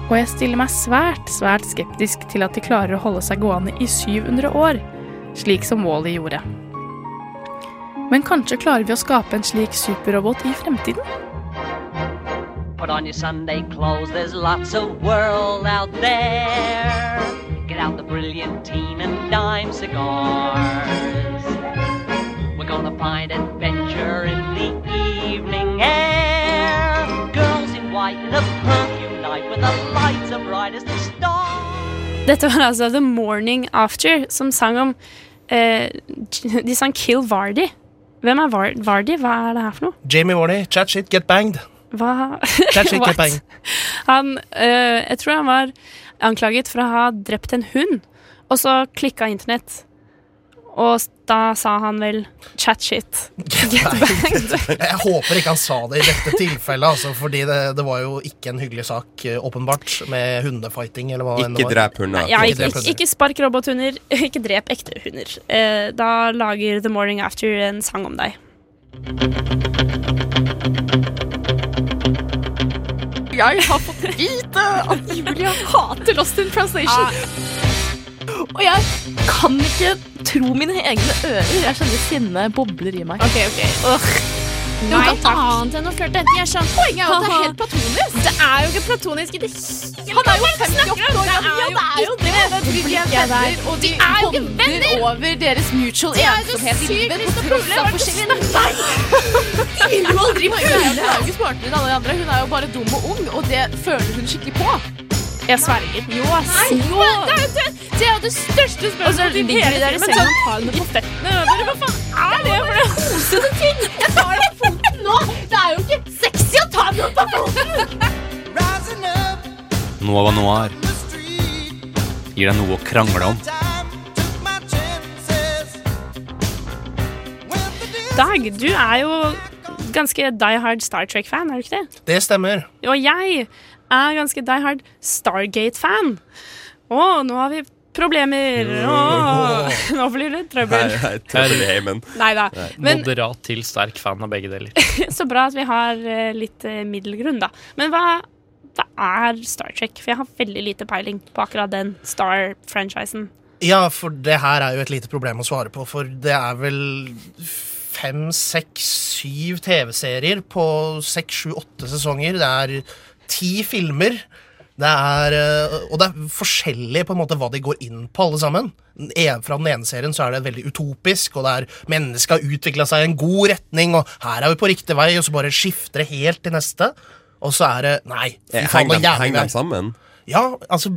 Og jeg stiller meg svært, svært skeptisk til at de klarer å holde seg gående i 700 år, slik som Wall-E gjorde. Men kanskje klarer vi å skape en slik superrobot i fremtiden? Put on your Sunday clothes, there's lots of world out there. Get out the brilliant teen and dime cigars. We're gonna find adventure in the evening air. Girls in white in a perfume night with the lights are bright as the stars. Dette var altså The Morning After, som sang om eh, De sang Kill Vardy. Hvem er Var Vardy? Hva er det her for noe? Jamie Wardy, chat shit, get banged. Hva shit, get What? Han, eh, jeg tror han var anklaget for å ha drept en hund, og så klikka internett. Og da sa han vel chat shit. Get banged. Jeg håper ikke han sa det i dette tilfellet, altså, fordi det, det var jo ikke en hyggelig sak, eh, åpenbart, med hundefighting eller hva enn det var. drep hunder. Ja, Ikke ikke, ikke, spark robothunder, ikke drep ekte hunder. Eh, da lager The Morning After en sang om deg. Jeg har fått vite at Julia hater Lost in Translation. Og jeg kan ikke tro mine egne ører. Jeg kjenner sinnet bobler i meg. Ok, ok. Nei, Noe takk. annet enn å flørte. De er sånn Poenget er jo at det er helt platonisk. Det er jo ikke platonisk i det hele Han er jo tatt. 58 år. Ja, det er jo det. De er venner, og de er jo ikke bonder over deres mutual er jo ensomhet i livet. på tross av er det forskjellige Nei! De vil jo aldri pule. Hun er jo ikke smartere enn alle de andre. Hun er jo bare dum og ung, og det føler hun skikkelig på. Jeg sverger. Jo, ass. Nei, Jo. Det er det, det, er jo det største spørsmålet i hele filmen. senga Sånn, tar henne på føttene. Hva faen er det for noe kosete ting? Jeg tar deg på foten nå! Det er jo ikke sexy å ta noen på foten! Nova Noir gir deg noe å krangle om. Dag, du er jo ganske die hard Star Trek-fan, er du ikke det? Det stemmer. Og jeg er ganske die hard Stargate-fan. Å, nå har vi problemer. Åh, nå blir det trøbbel. Nei, nei, trøbbel i heimen. Moderat til sterk fan av begge deler. Så bra at vi har eh, litt eh, middelgrunn, da. Men hva, hva er Star Trek? For jeg har veldig lite peiling på akkurat den Star-franchisen. Ja, for det her er jo et lite problem å svare på, for det er vel fem, seks, syv TV-serier på seks, sju, åtte sesonger. Det er ti filmer. Det er, eh, og det er forskjellig på en måte hva de går inn på, alle sammen. Fra den ene serien så er det veldig utopisk, og det er mennesket har utvikla seg i en god retning, og her er vi på riktig vei, og så bare skifter det helt til neste. Og så er det Nei, fy Eh, faen, er jævlig de sammen? Ja, altså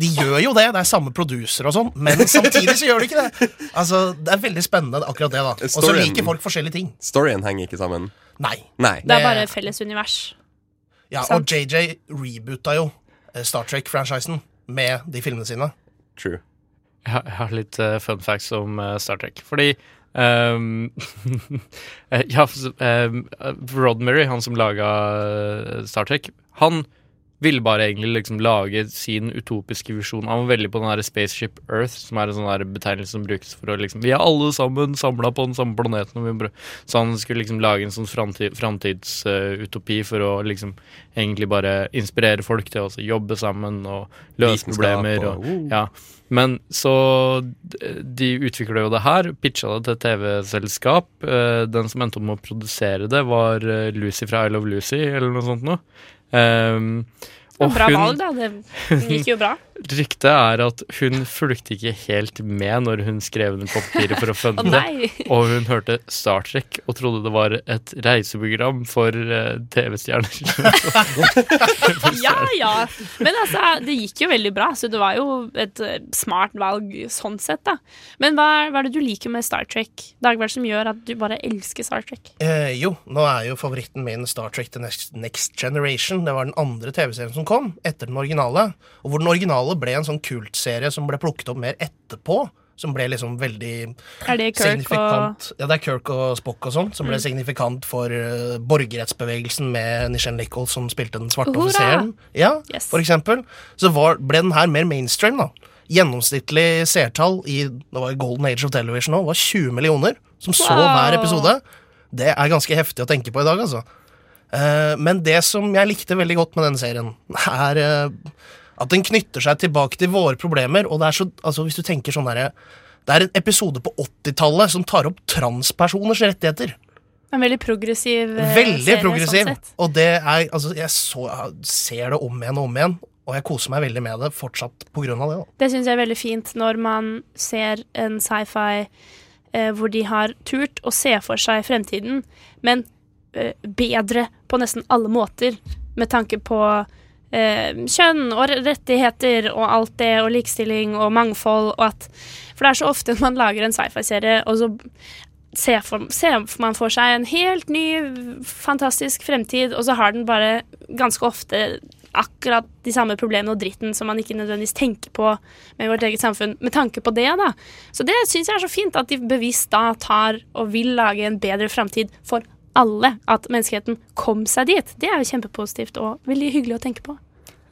De gjør jo det, det er samme producer og sånn, men samtidig så gjør de ikke det. Altså, Det er veldig spennende, akkurat det. da Og så liker folk forskjellige ting. Storyen henger ikke sammen? Nei. Nei. Det er bare felles univers. Ja, sant. Og JJ reboota jo eh, Star Trek-franchisen med de filmene sine. True. Jeg har, litt uh, fun facts om uh, Star Trek. Fordi um, Ja, um, ehm, han som laga Star Trek, han ville bare egentlig liksom lage sin utopiske visjon. Han var veldig på den der Spaceship Earth, som er en sånn betegnelse som brukes for å liksom Vi er alle sammen samla på den samme planeten. Så han skulle liksom lage en sånn framtid, framtidsutopi for å liksom egentlig bare inspirere folk til å jobbe sammen og løse problemer. og- Og, uh. ja. Men så De utvikla jo det her, pitcha det til TV-selskap. Uh, Den som endte opp med å produsere det, var eh, Lucy fra I Love Lucy, eller noe sånt noe. Um, og Bra hun- valg, da. Det gikk jo bra. Ryktet er at hun fulgte ikke helt med når hun skrev den på papiret for å funde Å, det. Og hun hørte Star Trek og trodde det var et reiseprogram for uh, TV-stjerner. Ja, ja. Men altså, det gikk jo veldig bra, så det var jo et eh, smart valg sånn sett, da. Men hva, hva er det du liker med Star Trek? Dag, hva er det som gjør at du bare elsker Star Trek? Eh, jo, nå er jo favoritten min Star Trek The Next, Next Generation. Det var den andre TV-serien som kom etter den originale. Og hvor den originale ble en sånn kultserie som ble plukket opp mer etterpå. Som ble liksom veldig Er det Kirk signifikant. Ja, det er Kirk og Spock og sånn, som ble Mm. signifikant for uh, borgerrettsbevegelsen med Nichelle Nichols som spilte den svarte Hurra! offiseren. Ja, Yes. for eksempel. Så var, ble den her mer mainstream, da. Gjennomsnittlig seertall i det var Golden Age of Television nå, var 20 millioner som så Wow. hver episode. Det er ganske heftig å tenke på i dag, altså. Uh, men det som jeg likte veldig godt med denne serien, er eh, at den knytter seg tilbake til våre problemer. Og det er så, altså hvis du tenker sånn der, Det er en episode på 80-tallet som tar opp transpersoners rettigheter. En veldig progressiv eh, Veldig serie, progressiv. Sånn og det er Altså, jeg, så, jeg ser det om igjen og om igjen, og jeg koser meg veldig med det fortsatt av det. da. Det syns jeg er veldig fint når man ser en sci-fi eh, hvor de har turt å se for seg fremtiden, men eh, bedre på nesten alle måter, med tanke på eh, kjønn og rettigheter og alt det, og likestilling og mangfold, og at For det er så ofte man lager en sci-fi-serie, og så ser, for, ser man for seg en helt ny, fantastisk fremtid, og så har den bare ganske ofte akkurat de samme problemene og dritten som man ikke nødvendigvis tenker på med vårt eget samfunn, med tanke på det, da. Så det syns jeg er så fint, at de bevisst da tar og vil lage en bedre framtid for alle. At menneskeheten kom seg dit. Det er jo kjempepositivt og veldig hyggelig å tenke på.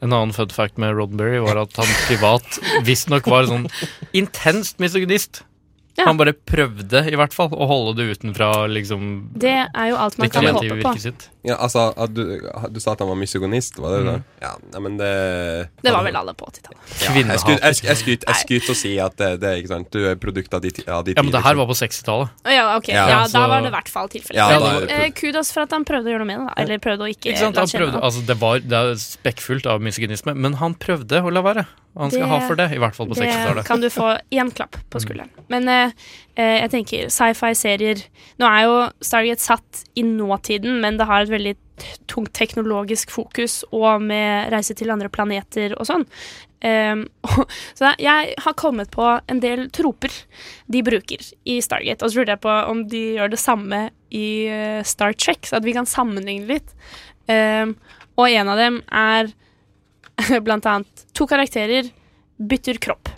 En annen fun fact med Roddenberry var at han privat visstnok var sånn intenst misogynist. Ja. Han bare prøvde, i hvert fall, å holde det utenfra liksom Det er jo alt man det kan håpe på. virket sitt. Ja, altså, at du, du sa at han var misogonist, var det det? Mm. Ja, nei, men det Det var vel alle på 80-tallet. ja, jeg skulle jeg, skryt- å si at det, det er ikke sant Du er produkt av de, av de Ja, men det her liksom. var på 60-tallet. Ja, ok. Ja, Ja, så- da var det i hvert fall tilfellet. Ja, det- eh, kudos for at han prøvde å gjøre noe med det. Eller prøvde å ikke, Ikke sant? la Han kjenne prøvde, det. altså det, var, det er spekkfullt av misogynisme, men han prøvde å la være. Han skal Det- ha for det, i hvert fall på 60-tallet. Det kan du få én klapp på skulderen. Men eh, eh, jeg tenker sci-fi-serier Nå er jo Stargate satt i nåtiden, men det har et veldig tungt teknologisk fokus, og med reise til andre planeter og sånn. Um, så jeg har kommet på en del troper de bruker i Stargate. Og så lurte jeg på om de gjør det samme i eh, Star Trek, så at vi kan sammenligne litt. Um, og en av dem er blant annet to karakterer bytter kropp.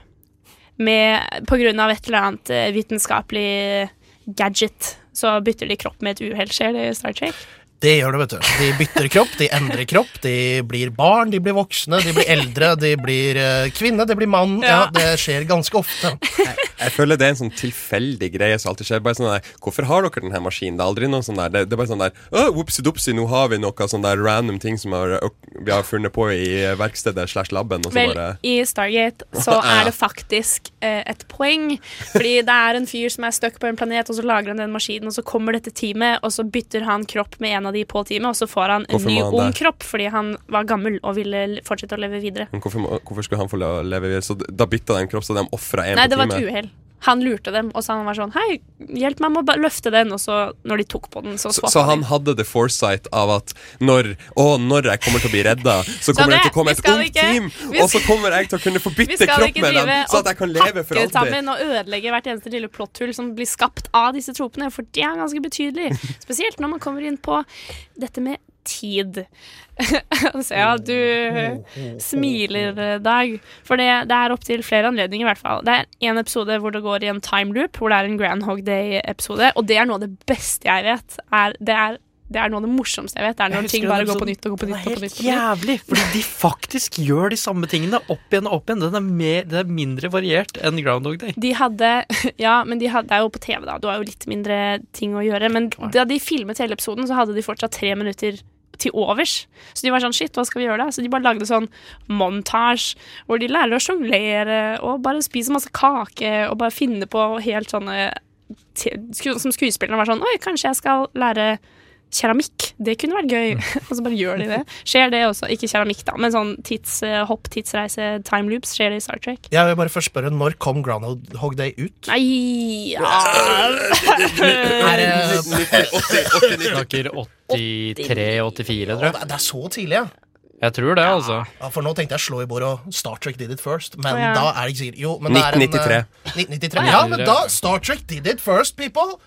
Med, på grunn av et eller annet eh, vitenskapelig gadget. Så bytter de kropp med et uhell. Skjer det i Star Trek? Det gjør det, vet du. De bytter kropp, de endrer kropp, de blir barn, de blir voksne, de blir eldre, de blir eh, kvinne, det blir mann. Ja. det skjer ganske ofte. Jeg føler det er en sånn tilfeldig greie som alltid skjer. Bare sånn der, Hvorfor har dere denne maskinen? Det er aldri noe sånn der Det, det er bare sånn der Å, whoopsie-doopsie, nå har vi noe sånn der random ting som har, vi har funnet på i verkstedet slash laben, og så Vel, bare i Stargate så er det faktisk eh, et poeng. Fordi det er en fyr som er stuck på en planet, og så lager han den maskinen, og så kommer dette teamet, og så bytter han kropp med en av de på teamet, og så får han en ny ung kropp fordi han var gammel og ville fortsette å leve videre. Men hvorfor, hvorfor skulle han få leve videre? Så da bytta de kropp, så de ofra en Nei, på det var et teamet? uhell. Han lurte dem, og så han var sånn Hei, hjelp meg med å løfte den. Og så, når de tok på den, så Så, så de. han hadde the foresight av at når, å, når jeg kommer til å bli redda, så kommer det- det til å komme et skal ungt ikke- team, skal, og så kommer jeg til å kunne få Vi bytte kropp med dem, så at jeg kan leve for alltid. sammen og ødelegge hvert eneste lille plotthull som blir skapt av disse tropene, for det er ganske betydelig. Spesielt når man kommer inn på dette med tid. Så ja, du smiler, Dag. For det, det er opptil flere anledninger, i hvert fall. Det er en episode hvor det går i en time loop, hvor det er en Groundhog Day-episode, og det er noe av det beste jeg vet. Er, det, er, det er noe av det morsomste jeg vet. Det er når ting bare går på episoden. nytt og går på nytt. nytt, og på nytt. Jævlig! Fordi de faktisk gjør de samme tingene opp igjen og opp igjen. Den er, mer, den er mindre variert enn Groundhog Day. De hadde Ja, men de hadde, det er jo på TV, da. Du har jo litt mindre ting å gjøre. Men da de filmet hele episoden, så hadde de fortsatt tre minutter til overs. Så de var sånn Shit, hva skal vi gjøre da? Så de bare lagde sånn montasje hvor de lærer å sjonglere og bare spise masse kake og bare finne på helt sånne Som skuespillerne var sånn Oi, kanskje jeg skal lære keramikk. Det kunne vært gøy. og så bare gjør de det. Skjer det også? Ikke keramikk, da, men sånn tidshopp, tidsreise, time loops. Skjer det i Star Trek? Jeg vil bare først spørre, når kom Groundhog Day ut? Nei ja. Er det Snakker 83-84, tror jeg. Det er så tidlig, ja. Jeg tror det, altså. Ja, For nå tenkte jeg slå i bordet og Star Trek did it first. Men ja. da er det ikke sikkert Jo, men det er en, 1993. eh, 1993. Ja, men da Star Trek did it first, people.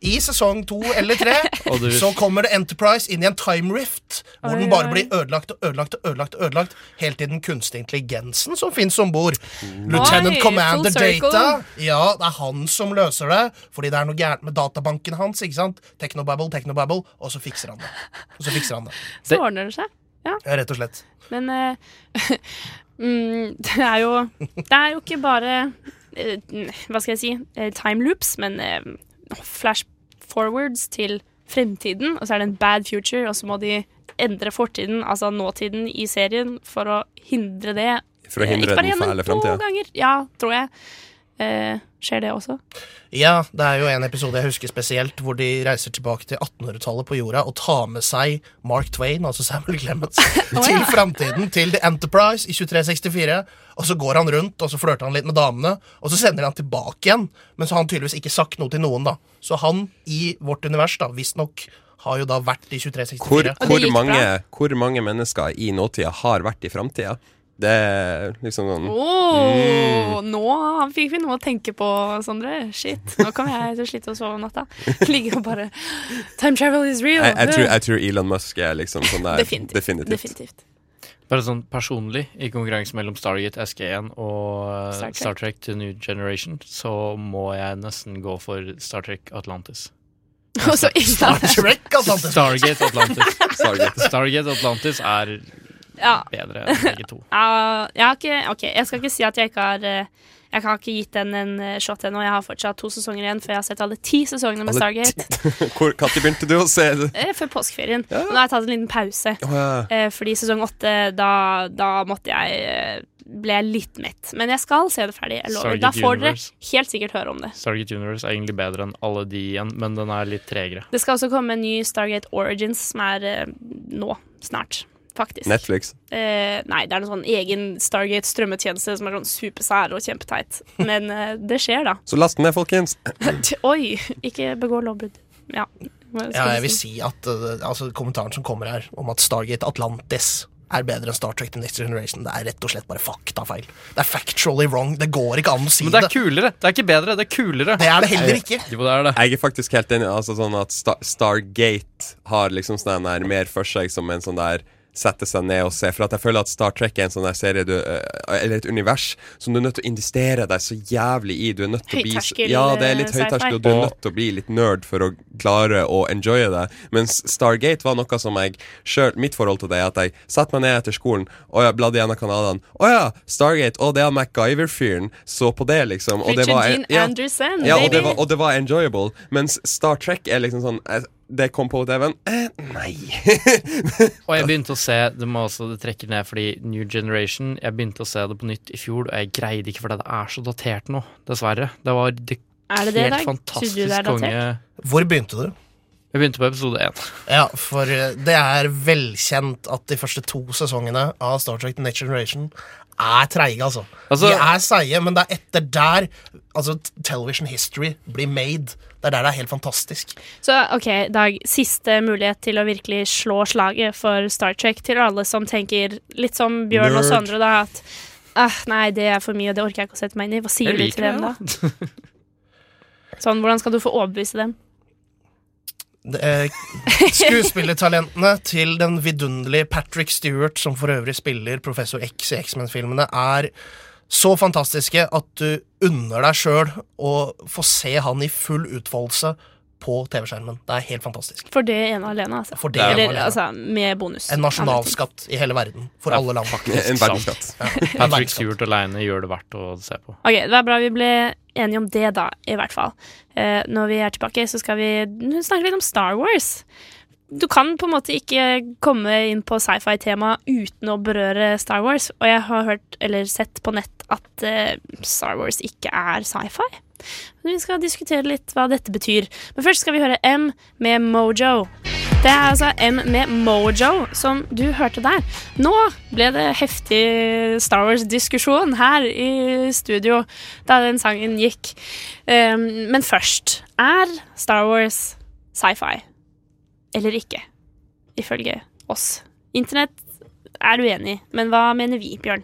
I sesong to eller tre så kommer det Enterprise inn i en time rift, hvor Oi, den bare oi. blir ødelagt og ødelagt og ødelagt, ødelagt helt til den kunstige intelligensen som fins om bord. Lieutenant Commander. Data. Ja, det er han som løser det, fordi det er noe gærent med databanken hans. ikke sant? Technobabble, Technobabble, og så fikser han det. Og så fikser han det. Så ordner det seg. Ja. Ja, rett og slett. Men uh, mm, det er jo Det er jo ikke bare eh, Hva skal jeg si eh, time loops, men flash forwards til fremtiden, og så er det en bad future, og så må de endre fortiden, altså nåtiden, i serien for å hindre det. For å Eh, hindre bare den fæle to ganger. Ja, tror jeg. Eh, skjer det også? Ja, det er jo en episode jeg husker spesielt, hvor de reiser tilbake til 1800-tallet på jorda og tar med seg Mark Twain, altså Samuel Clemens, til framtiden, til The Enterprise i 2364. Og så går han rundt og så flørter han litt med damene, og så sender han tilbake igjen. Men så har han tydeligvis ikke sagt noe til noen, da. Så han i vårt univers, da, visstnok, har jo da vært i 2364. Hvor, hvor, mange, hvor mange mennesker i nåtida har vært i framtida? Det er liksom sånn Åh, Nå fikk vi noe å tenke på, Sondre. Shit. Nå kommer jeg til å slite å sove om natta. Ligge og bare Time travel is real. jeg, jeg, tror, jeg tror Elon Musk er liksom sånn der Definitivt. definitivt. Definitivt. Bare sånn personlig, i konkurranse mellom Stargate SG1 og eh, Star Trek. Star Trek to New Generation, så må jeg nesten gå for Star Trek Atlantis. Star Trek Atlantis. Stargate Atlantis. Stargate. Stargate Atlantis er Ja. bedre enn begge to. Ja, jeg har ikke Ok, jeg skal ikke si at jeg ikke har eh, Jeg har ikke gitt den en eh, shot ennå. Jeg har fortsatt to sesonger igjen før jeg har sett alle ti sesongene med Stargate. Hvor Når begynte du å se det? Eh, Før påskeferien. Og nå har jeg tatt en liten pause. Oh, ja. Fordi sesong åtte, da, da måtte jeg ble jeg litt mett. Men jeg skal se det ferdig. Jeg lover. Stargate Da får dere Universe. helt sikkert høre om det. Stargate Universe er egentlig bedre enn alle de igjen, men den er litt tregere. Det skal også komme en ny Stargate Origins, som er nå. Snart. Faktisk. Netflix. Eh, nei, det er en sånn egen Stargate strømmetjeneste som er sånn supersær og kjempeteit. Men eh, det skjer, da. Så last den ned, folkens. Oi! Ikke begå lovbrudd. Ja. Ja, jeg vil si at uh, altså, kommentaren som kommer her om at Stargate Atlantis er bedre enn Star Trek The Next Generation, det er rett og slett bare faktafeil. Det er factually wrong. Det går ikke an å si det. Men det er kulere! Det er ikke bedre, det er kulere. Det er det heller ikke. Jo, det er det. Jeg er faktisk helt enig. Altså sånn at Star Stargate har liksom sånn der mer for seg som en sånn der sette seg ned og se. For at jeg føler at Star Trek er en sånn der serie du, eh, Eller et univers som du er nødt til å investere deg så jævlig i. Du er nødt til å bli Ja, det er litt eh, høyterskel, og du er nødt til å bli litt nerd for å klare å enjoye det. Mens Stargate var noe som jeg sjøl Mitt forhold til det er at jeg satte meg ned etter skolen og jeg bladde gjennom kanalene. Å ja, Stargate! Å, det er MacGyver-fyren. Så på det, liksom. Og det var, ja, ja, og det, var, og det var enjoyable. Mens Star Trek er liksom sånn eh, Det kom på TV-en. Eh, nei. Og jeg begynte å se Det må også det trekker ned fordi New Generation Jeg begynte å se det på nytt i fjor, og jeg greide ikke fordi det er så datert nå. Dessverre. Det var det Er det det, helt det, fantastisk det er konge. Hvor begynte du? Jeg begynte på episode én. Ja, for uh, det er velkjent at de første to sesongene av Star Trek The Next Generation er treige, altså. Altså- de er seige, men det er etter der altså, television history blir made. Det er der det er helt fantastisk. Så ok, Dag, siste mulighet til å virkelig slå slaget for Star Trek til alle som tenker litt som Bjørn og Sondre, da, at ah, nei, det er for mye, det orker jeg ikke å sette meg inn i. Hva sier du til dem da? Sånn, Hvordan skal du få overbevise dem? Er skuespillertalentene til den vidunderlige Patrick Stewart, som for øvrig spiller Professor X i X-Men-filmene, er så fantastiske at du unner deg sjøl å få se han i full utfoldelse på TV-skjermen. Det er helt fantastisk. For det ene alene, altså. For det ene alene. altså, med bonus. En nasjonalskatt i hele verden. For alle land. En verdensskatt. Ja, Patrick. Stewart aleine gjør det verdt å se på. Ok, Det er bra vi ble enige om det, da, i hvert fall. Uh, når vi er tilbake, så skal vi snakke litt om Star Wars. Du kan på en måte ikke komme inn på sci-fi-tema uten å berøre Star Wars, og jeg har hørt, eller sett på nett, at uh, Star Wars ikke er sci-fi. Vi skal diskutere litt hva dette betyr. Men først skal vi høre M med Mojo. Det er altså M med Mojo, som du hørte der. Nå ble det heftig Star Wars-diskusjon her i studio da den sangen gikk. Um, men først Er Star Wars sci-fi eller ikke? Ifølge oss. Internett er uenig, men hva mener vi, Bjørn?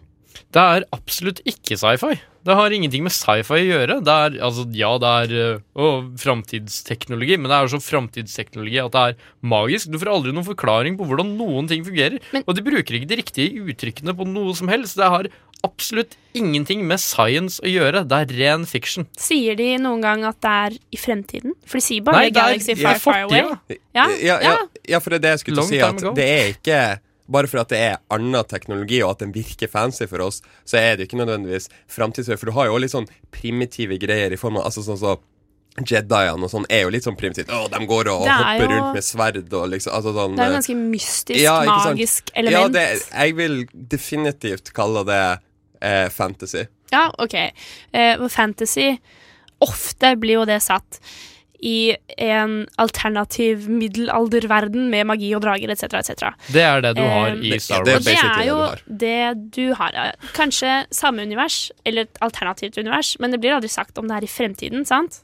Det er absolutt ikke sci-fi. Det har ingenting med sci-fi å gjøre. Det er, altså, ja, det er øh, å, framtidsteknologi, men det er jo så framtidsteknologi at det er magisk. Du får aldri noen forklaring på hvordan noen ting fungerer. og de bruker ikke de riktige uttrykkene på noe som helst. Det har absolutt ingenting med science å gjøre. Det er ren fiction. Sier de noen gang at det er i fremtiden? For de sier bare Nei, det er- Galaxy Far Far Away. Ja, ja, ja, ja, for det er det jeg skulle Long til å si. At ago. det er ikke bare for at det er annen teknologi og at den virker fancy for oss, så er det ikke nødvendigvis framtidsvei. For du har jo også litt sånn primitive greier i form av altså sånn så Jediene og sånn er jo litt sånn primitivt. Å, de går og er hopper jo- rundt med sverd og liksom altså sånn, Det er jo eh, ganske mystisk, ja, magisk element. Ja, det, jeg vil definitivt kalle det eh, fantasy. Ja, ok. Eh, fantasy Ofte blir jo det satt i en alternativ middelalderverden med magi og drager etc. etc. Det er det du har i Star Wars. det er jo det du har. ja. Kanskje samme univers, eller et alternativt univers, men det blir aldri sagt om det er i fremtiden, sant?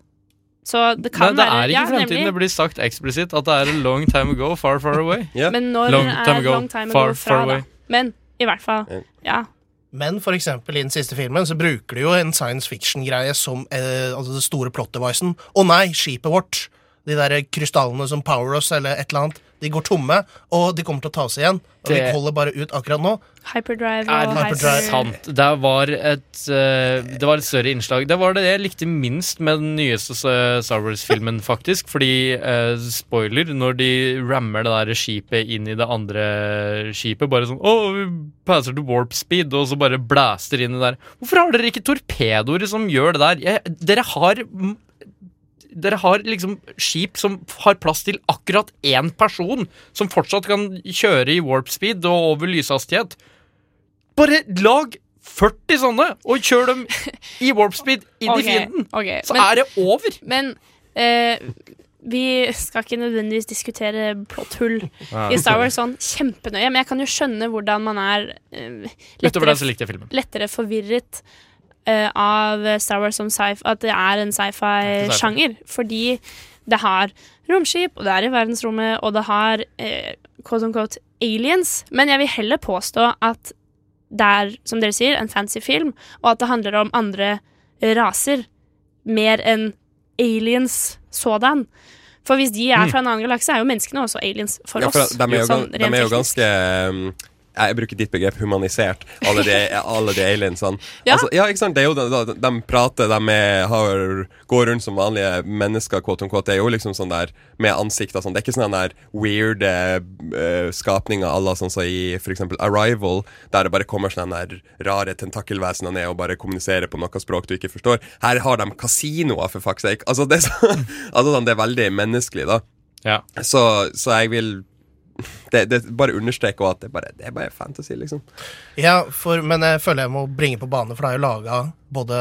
Så det kan Nei, det er ikke ja, fremtiden. nemlig. Det blir sagt eksplisitt at det er a long time ago, far, far away. Men når long er time ago, long time ago far fra, da? away. Men i hvert fall, ja. Men for eksempel i den siste filmen så bruker de jo en science fiction-greie som eh, altså det store plot-devicen. Å nei, skipet vårt! De der krystallene som power us, eller et eller annet. De går tomme, og de kommer til å ta oss igjen. Og Det- vi holder bare ut akkurat nå. Hyperdrive Er og Hyperdrive. sant? Det var et eh, Det var et større innslag. Det var det jeg likte minst med den nyeste Star Wars-filmen, faktisk. Fordi, eh, spoiler, når de rammer det der skipet inn i det andre skipet, bare sånn Å, vi passer til warp speed, og så bare blaster inn det der. Hvorfor har dere ikke torpedoer som gjør det der? Jeg, dere har dere har liksom skip som har plass til akkurat én person, som fortsatt kan kjøre i warp speed og over lyshastighet. Bare lag 40 sånne, og kjør dem i warp speed inn okay, i fienden. Okay. Så men- er det over. Men uh, vi skal ikke nødvendigvis diskutere plotthull Ja. i Star Wars sånn kjempenøye, men jeg kan jo skjønne hvordan man er Utover det så likte jeg filmen. lettere forvirret eh, av Star Wars som sci at det er en sci-fi-sjanger. Fordi det har romskip, og det er i verdensrommet, og det har uh, quote unquote aliens. Men jeg vil heller påstå at det er, som dere sier, en fancy film, og at det handler om andre raser mer enn aliens sådan. For hvis de er Mm. fra en annen galakse, er jo menneskene også aliens for Ja, oss. de er jo, sånn de er jo ganske um, jeg bruker ditt begrep humanisert, alle de, alle de aliensene. Ja. Altså, ja, ikke sant? Det er jo, de, de prater, de er, har, går rundt som vanlige mennesker, quote unquote. Det er jo liksom sånn der med ansikt og sånn. Det er ikke sånne der weird uh, skapninger à la sånn som i for eksempel Arrival, der det bare kommer sånne der rare tentakelvesener ned og bare kommuniserer på noe språk du ikke forstår. Her har de kasinoer, for fuck's sake. Altså, det er, så, altså, sånn, det er veldig menneskelig, da. Så, så jeg vil det, det bare understreker at det, bare, det er bare fantasy, liksom. Ja, for, men jeg føler jeg må bringe på bane, for det er jo laga både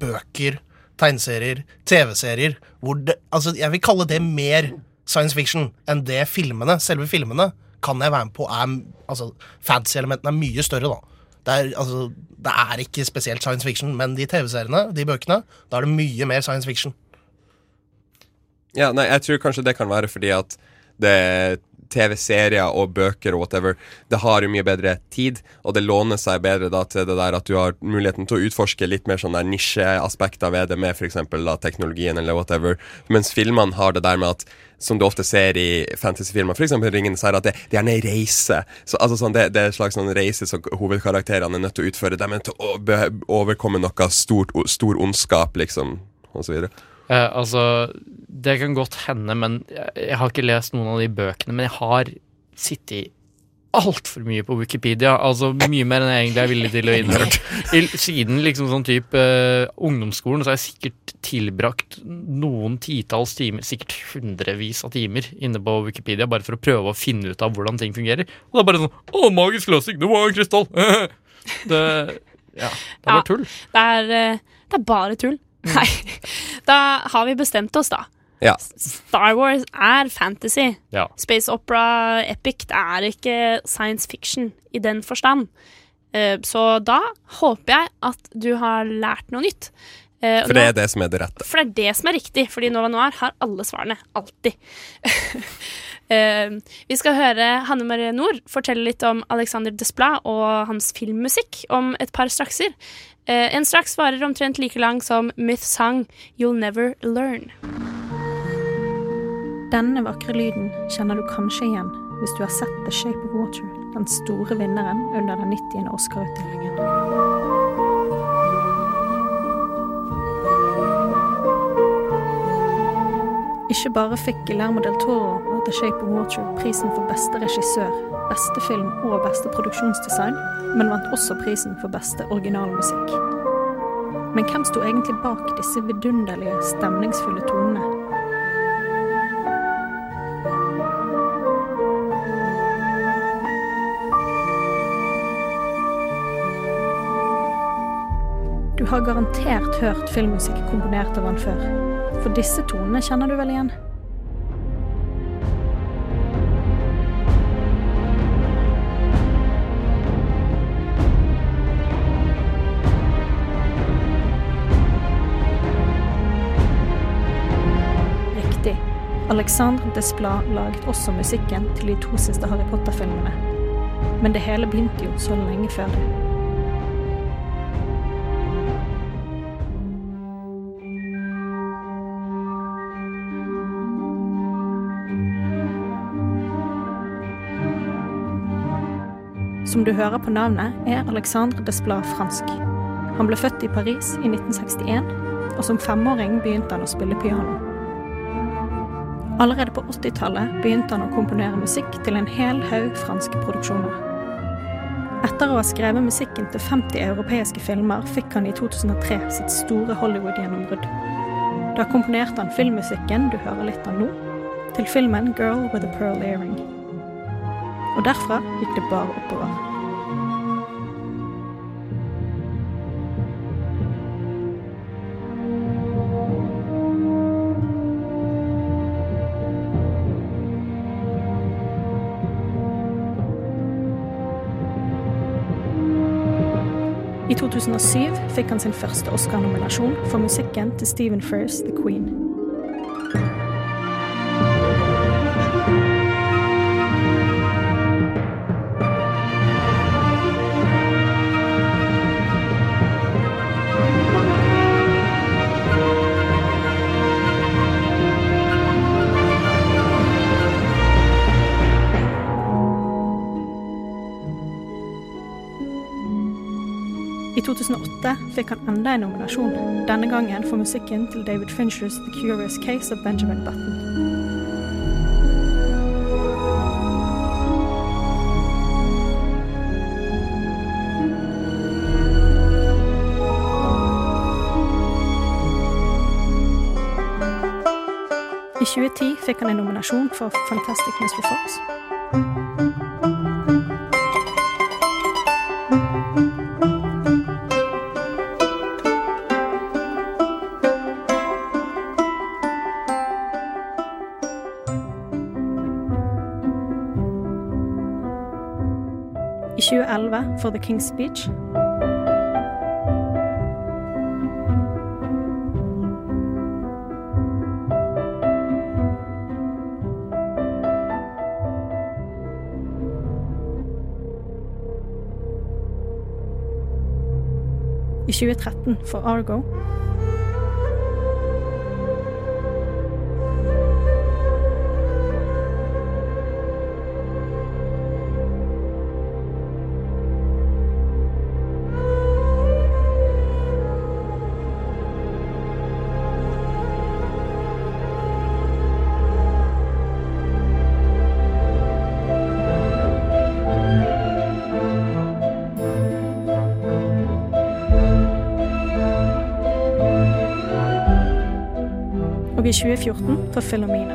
bøker, tegneserier, TV-serier hvor det Altså, jeg vil kalle det mer science fiction enn det filmene, selve filmene, kan jeg være med på er Altså, fantasy-elementene er mye større, da. Det er, altså, det er ikke spesielt science fiction, men de TV-seriene, de bøkene, da er det mye mer science fiction. Ja, nei, jeg tror kanskje det kan være fordi at det TV-serier og bøker og whatever, det har jo mye bedre tid, og det låner seg bedre da til det der at du har muligheten til å utforske litt mer sånn der nisjeaspekter ved det, med f.eks. teknologien eller whatever, mens filmene har det der med at som du ofte ser i fantasyfilmer, f.eks. Ringenes herre, at det, det er en reise. Så, altså, sånn, det, det er en slags sånn reise som hovedkarakterene er nødt til å utføre. De er nødt til å overkomme noe stort, stor ondskap, liksom, og Eh, altså, det kan godt hende, men jeg, har ikke lest noen av de bøkene. Men jeg har sittet altfor mye på Wikipedia. Altså mye mer enn jeg egentlig er villig til å innrømme. Siden liksom sånn type uh, ungdomsskolen så har jeg sikkert tilbrakt noen titalls timer, sikkert hundrevis av timer, inne på Wikipedia bare for å prøve å finne ut av hvordan ting fungerer. Og det er bare sånn Å, magisk løsning! Det var en krystall! det Ja, det er bare tull. Det er, eh, det er bare tull. Nei. Da har vi bestemt oss, da. Ja. Star Wars er fantasy. Ja. Space opera, epic, det er ikke science fiction i den forstand. Eh, Så da håper jeg at du har lært noe nytt. Eh, For det er det som er det rette. for det er det som er riktig, fordi Nova Noir har alle svarene. Alltid. Eh, vi skal høre Hanne Marie Nord fortelle litt om Alexander Desplat og hans filmmusikk om et par strakser. Eh, en straks varer omtrent like lang som Myth sang You'll Never Learn. Denne vakre lyden kjenner du kanskje igjen hvis du har sett The Shape of Water, den store vinneren under den 90. Oscar-utdelingen. Ikke bare fikk Guillermo del Toro og The Shape of Water prisen for beste regissør, beste film og beste produksjonsdesign, men vant også prisen for beste originalmusikk. Men hvem sto egentlig bak disse vidunderlige, stemningsfulle tonene? Du har garantert hørt filmmusikk komponert av han før. For disse tonene kjenner du vel igjen? Riktig. Alexandre Desplat laget også musikken til de to siste Harry Potter-filmene. Men det hele begynte jo så lenge før det. Som du hører på navnet, er Alexandre Desplat fransk. Han ble født i Paris i 1961, og som femåring begynte han å spille piano. Allerede på 80-tallet begynte han å komponere musikk til en hel haug franske produksjoner. Etter å ha skrevet musikken til 50 europeiske filmer, fikk han i 2003 sitt store Hollywood-gjennombrudd. Da komponerte han filmmusikken du hører litt av nå, til filmen 'Girl with a Pearl Earring'. Og derfra gikk det bare oppover. I 2007 fikk han sin første Oscar-nominasjon for musikken til Stephen Frears The Queen. 2008 fikk han enda en nominasjon, denne gangen for musikken til David Finchers The Curious Case of Benjamin Button. I 2010 fikk han en nominasjon for Fantastic Mr. Fox. 2011 King's Speech. I 2013 for Argo. I 2014 for Filomena.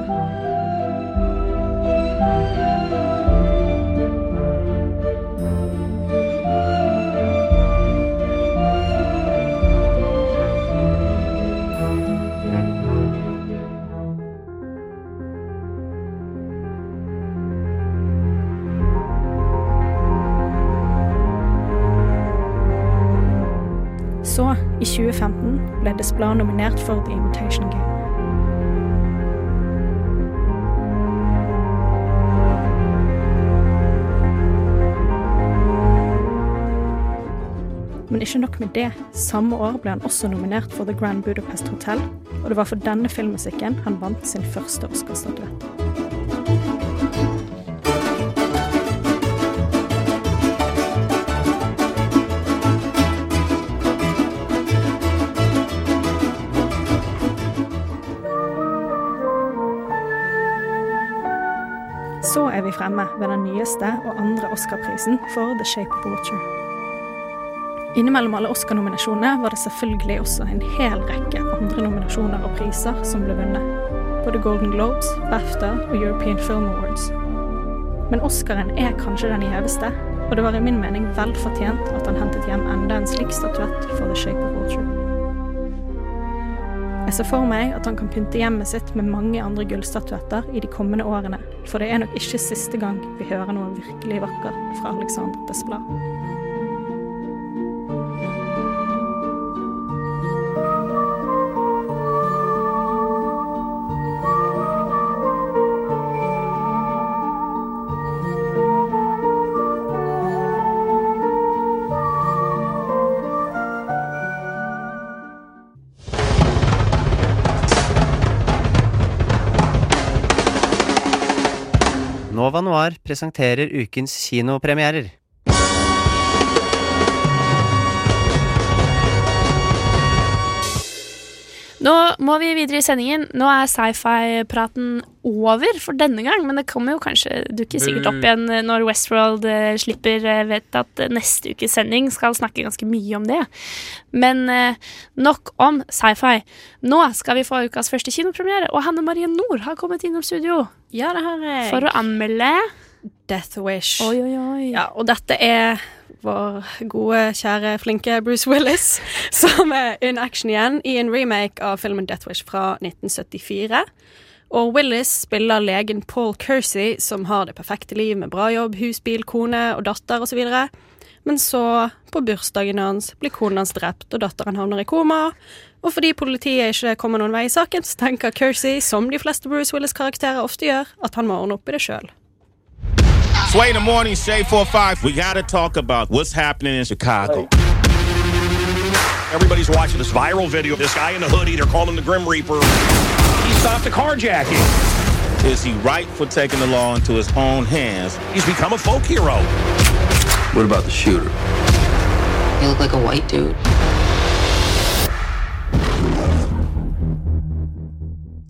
Så, i 2015, ble Desplat nominert for The Imitation Game. Men ikke nok med det. Samme år ble han også nominert for The Grand Budapest Hotel, og det var for denne filmmusikken han vant sin første Oscar-statuett. Så er vi fremme ved den nyeste og andre Oscar-prisen for The Shape of Water. Innimellom alle Oscar-nominasjonene var det selvfølgelig også en hel rekke andre nominasjoner og priser som ble vunnet. Både Golden Globes, BAFTA og European Film Awards. Men Oscaren er kanskje den gjeveste, og det var i min mening vel fortjent at han hentet hjem enda en slik statuett for The Shape of Water. Jeg ser for meg at han kan pynte hjemmet sitt med mange andre gullstatuetter i de kommende årene, for det er nok ikke siste gang vi hører noe virkelig vakkert fra Alexander Desplat. Noir presenterer ukens kinopremierer. Må vi videre i sendingen. Nå er sci-fi-praten over for denne gang, men det kommer jo kanskje dukker sikkert opp igjen når Westworld eh, slipper. Jeg vet at eh, neste ukes sending skal snakke ganske mye om det. Men eh, nok om sci-fi. Nå skal vi få ukas første kinopremiere, og Hanne Marie Nord har kommet innom studio. Ja, det har jeg. For å anmelde Death Wish. Oi, oi, oi. Ja, og dette er vår gode, kjære, flinke Bruce Willis som er in action igjen i en remake av filmen Death Wish fra 1974. Og Willis spiller legen Paul Kersey, som har det perfekte liv med bra jobb, hus, bil, kone og datter osv. Men så, på bursdagen hans, blir konen hans drept, og datteren havner i koma. Og fordi politiet ikke kommer noen vei i saken, så tenker Kersey, som de fleste Bruce Willis-karakterer ofte gjør, at han må ordne opp i det sjøl. Sway in the morning, Shade 45. We got to talk about what's happening in Chicago. Everybody's watching this viral video of this guy in the hoodie. They're calling him the Grim Reaper. He stopped a carjacking. Is he right for taking the law into his own hands? He's become a folk hero. What about the shooter? He look like a white dude.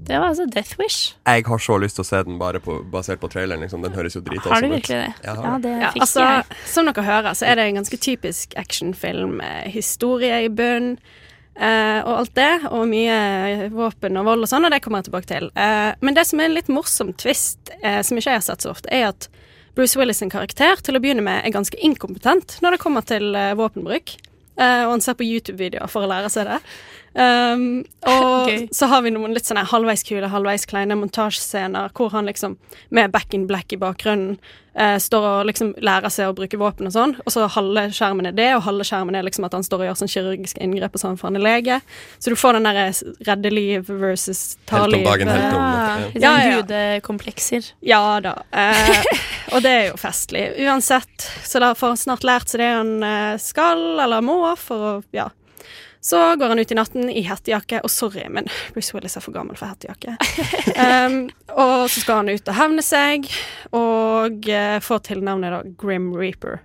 Det var altså Death Wish. Jeg har så lyst til å se den bare på, basert på traileren. Liksom. Den høres jo dritawesome ut. Har du virkelig det? Ja, Ja, det Ja, fikk altså, jeg. som dere hører, så er det en ganske typisk actionfilm. Historie i bunnen eh, og alt det. Og mye våpen og vold og sånn, og det kommer jeg tilbake til. Eh, men det som er en litt morsom twist, eh, som ikke jeg har sett så ofte, er at Bruce Willis sin karakter til å begynne med er ganske inkompetent når det kommer til eh, våpenbruk. Eh, og han ser på YouTube-videoer for å lære seg det. Um, og okay. så har vi noen litt sånne halvveis kule, halvveis kleine montasjescener hvor han liksom, med back in black i bakgrunnen, uh, står og liksom lærer seg å bruke våpen og sånn. Og så halve skjermen er det, og halve skjermen er liksom at han står og gjør sånn kirurgiske inngrep og sånn, for han er lege. Så du får den derre redde liv versus ta liv. Helt om dagen, helt om Ja, natten. litt Ja, sånn ja. gudekomplekser. Ja da. Uh, og det er jo festlig. Uansett, så da får han snart lært seg det han eh, skal, eller må, for å Ja. Så går han ut i natten i hettejakke, og sorry, men Bruce Willis er for gammel for hettejakke. um, og så skal han ut og hevne seg, og uh, får tilnavnet da Grim Reaper.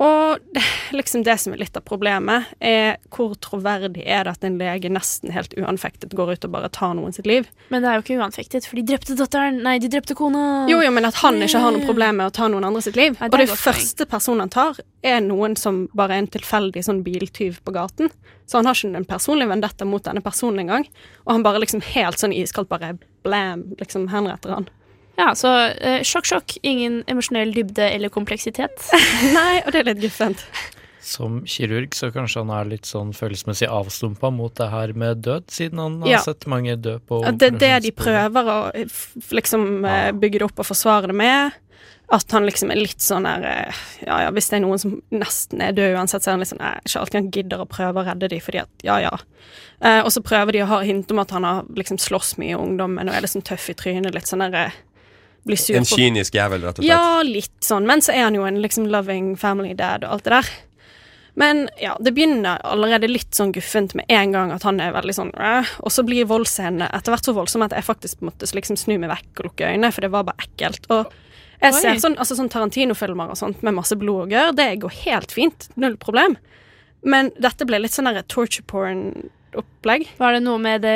Og liksom det som er litt av problemet, er hvor troverdig er det at en lege nesten helt uanfektet går ut og bare tar noen sitt liv? Men det er jo ikke uanfektet, for de drepte datteren Nei, de drepte kona. Jo, jo, men at han ikke har noe problem med å ta noen andre sitt liv. Nei, det og det første personen han tar, er noen som bare er en tilfeldig sånn biltyv på gaten. Så han har ikke en personlig vendetta mot denne personen engang. Og han bare liksom helt sånn iskaldt bare blam, liksom henretter han. Ja, så eh, sjokk, sjokk. Ingen emosjonell dybde eller kompleksitet. Nei, og det er litt guffent. Som kirurg så kanskje han er litt sånn følelsesmessig avstumpa mot det her med død, siden han har Ja. sett mange dø på ja, det er det de prøver å f- liksom ja. bygge det opp og forsvare det med. At han liksom er litt sånn der eh, Ja ja, hvis det er noen som nesten er død uansett, så er han litt sånn Nei, ikke alltid han gidder å prøve å redde dem, fordi at ja ja. Eh, og så prøver de å ha hint om at han har liksom slåss mye i ungdommen og er liksom tøff i trynet, litt sånn der eh, Blir sur En kynisk jævel, rett og slett. ja, litt sånn. Men så er han jo en liksom loving family dad og alt det der. Men ja, det begynner allerede litt sånn guffent med en gang at han er veldig sånn øh, Og så blir voldsscenene etter hvert så voldsomme at jeg faktisk måtte liksom snu meg vekk og lukke øynene, for det var bare ekkelt. Og jeg Oi. ser sånn, altså sånn Tarantino-filmer og sånt med masse blod og gørr, det går helt fint. Null problem. Men dette ble litt sånn der torture porn-opplegg. Var det noe med det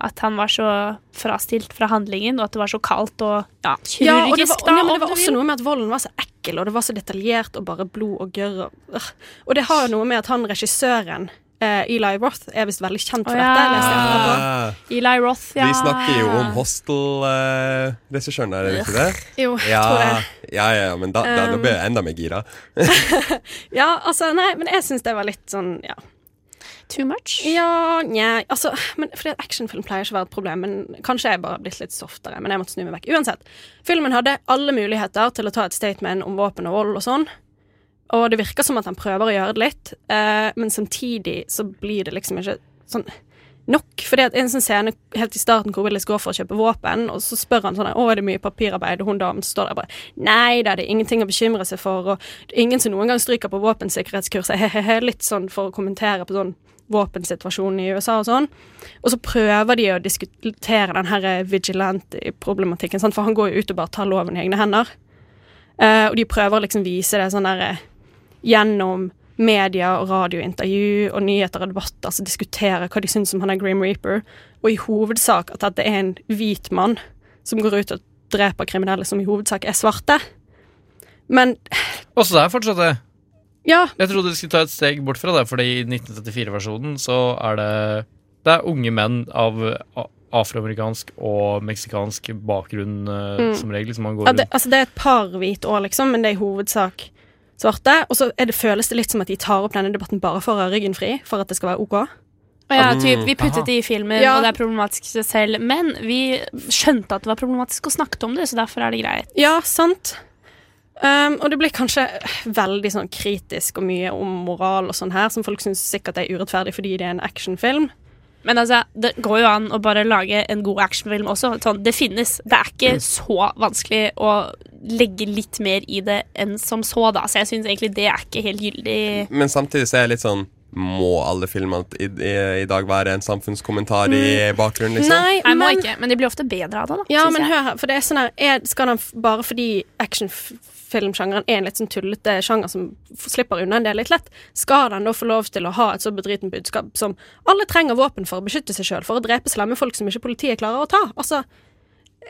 at han var så frastilt fra handlingen, og at det var så kaldt og ja, Ja, og det kirurgisk, var, da, ja, men det var også noe med at volden var så ekkel, og det var så detaljert og bare blod og gørr. Og, og det har jo noe med at han regissøren, eh, Eli Roth, er visst veldig kjent for dette. ja. jeg etterpå. Ah, Eli Roth, ja. Vi snakker jo om Hostel-regissøren her, er det ikke det? Jo, Ja, tror det. ja, ja, ja, men da, da, da blir jeg enda mer gira. Ja, altså, nei, men jeg syns det var litt sånn, ja. Too much? Ja, nja, altså men, Fordi actionfilm pleier ikke å være et problem, men kanskje jeg bare har blitt litt softere. Men jeg måtte snu meg vekk. Uansett. Filmen hadde alle muligheter til å ta et statement om våpen og vold og sånn. Og det virker som at han prøver å gjøre det litt, eh, men samtidig så blir det liksom ikke sånn nok. For det er en sånn scene helt i starten hvor Willis går for å kjøpe våpen, og så spør han sånn Å, er det mye papirarbeid? Og hun damen står der bare Nei da, det er ingenting å bekymre seg for, og ingen som noen gang stryker på våpensikkerhetskurset, he-he-he, litt sånn for å kommentere på sånn våpensituasjonen i USA og sånn. Og så prøver de å diskutere den her vigilante-problematikken, for han går jo ut og bare tar loven i egne hender. Uh, og de prøver å liksom vise det sånn der eh, gjennom media og radiointervju og nyheter og debatter som diskuterer hva de syns om han er Grim Reaper, og i hovedsak at det er en hvit mann som går ut og dreper kriminelle som i hovedsak er svarte. Men Også der fortsatte fortsatt det. ja, Jeg trodde de skulle ta et steg bort fra det, fordi i 1934-versjonen så er det Det er unge menn av afroamerikansk og meksikansk bakgrunn eh, Mm. som regel som man går ja det, altså det er et par hvite år, liksom, men det er i hovedsak svarte. Og så er det, føles det litt som at de tar opp denne debatten bare for å ha ryggen fri, for at det skal være OK. Og ja, typ, vi puttet det i filmen, Ja. og det er problematisk i seg selv. Men vi skjønte at det var problematisk å snakke om det, så derfor er det greit. Ja, sant. Um, og det blir kanskje veldig sånn kritisk og mye om moral og sånn her, som folk syns sikkert er urettferdig fordi det er en actionfilm. Men altså, det går jo an å bare lage en god actionfilm også. Sånn, det finnes. Det er ikke så vanskelig å legge litt mer i det enn som så, da. Så jeg syns egentlig det er ikke helt gyldig. Men samtidig så er jeg litt sånn Må alle filmer i, i, i dag være en samfunnskommentar i bakgrunnen, liksom? Nei, Jeg må ikke, men de blir ofte bedre av det, da. Ja, men jeg. hør her, for det er sånn her er, Skal den bare fordi actionfilmsjangeren er en litt sånn tullete sjanger som slipper unna en del litt lett, skal den da få lov til å ha et så bedritent budskap som alle trenger våpen for å beskytte seg sjøl, for å drepe slemme folk som ikke politiet klarer å ta? Altså,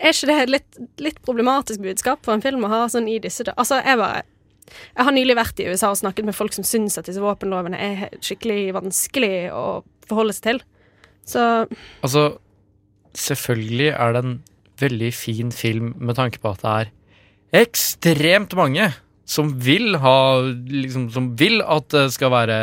er ikke det et litt, litt problematisk budskap for en film å ha sånn i disse da? Altså, jeg bare Jeg har nylig vært i USA og snakket med folk som syns at disse våpenlovene er skikkelig vanskelig å forholde seg til. Så Altså, selvfølgelig er det en veldig fin film med tanke på at det er ekstremt mange som vil ha liksom, Som vil at det skal være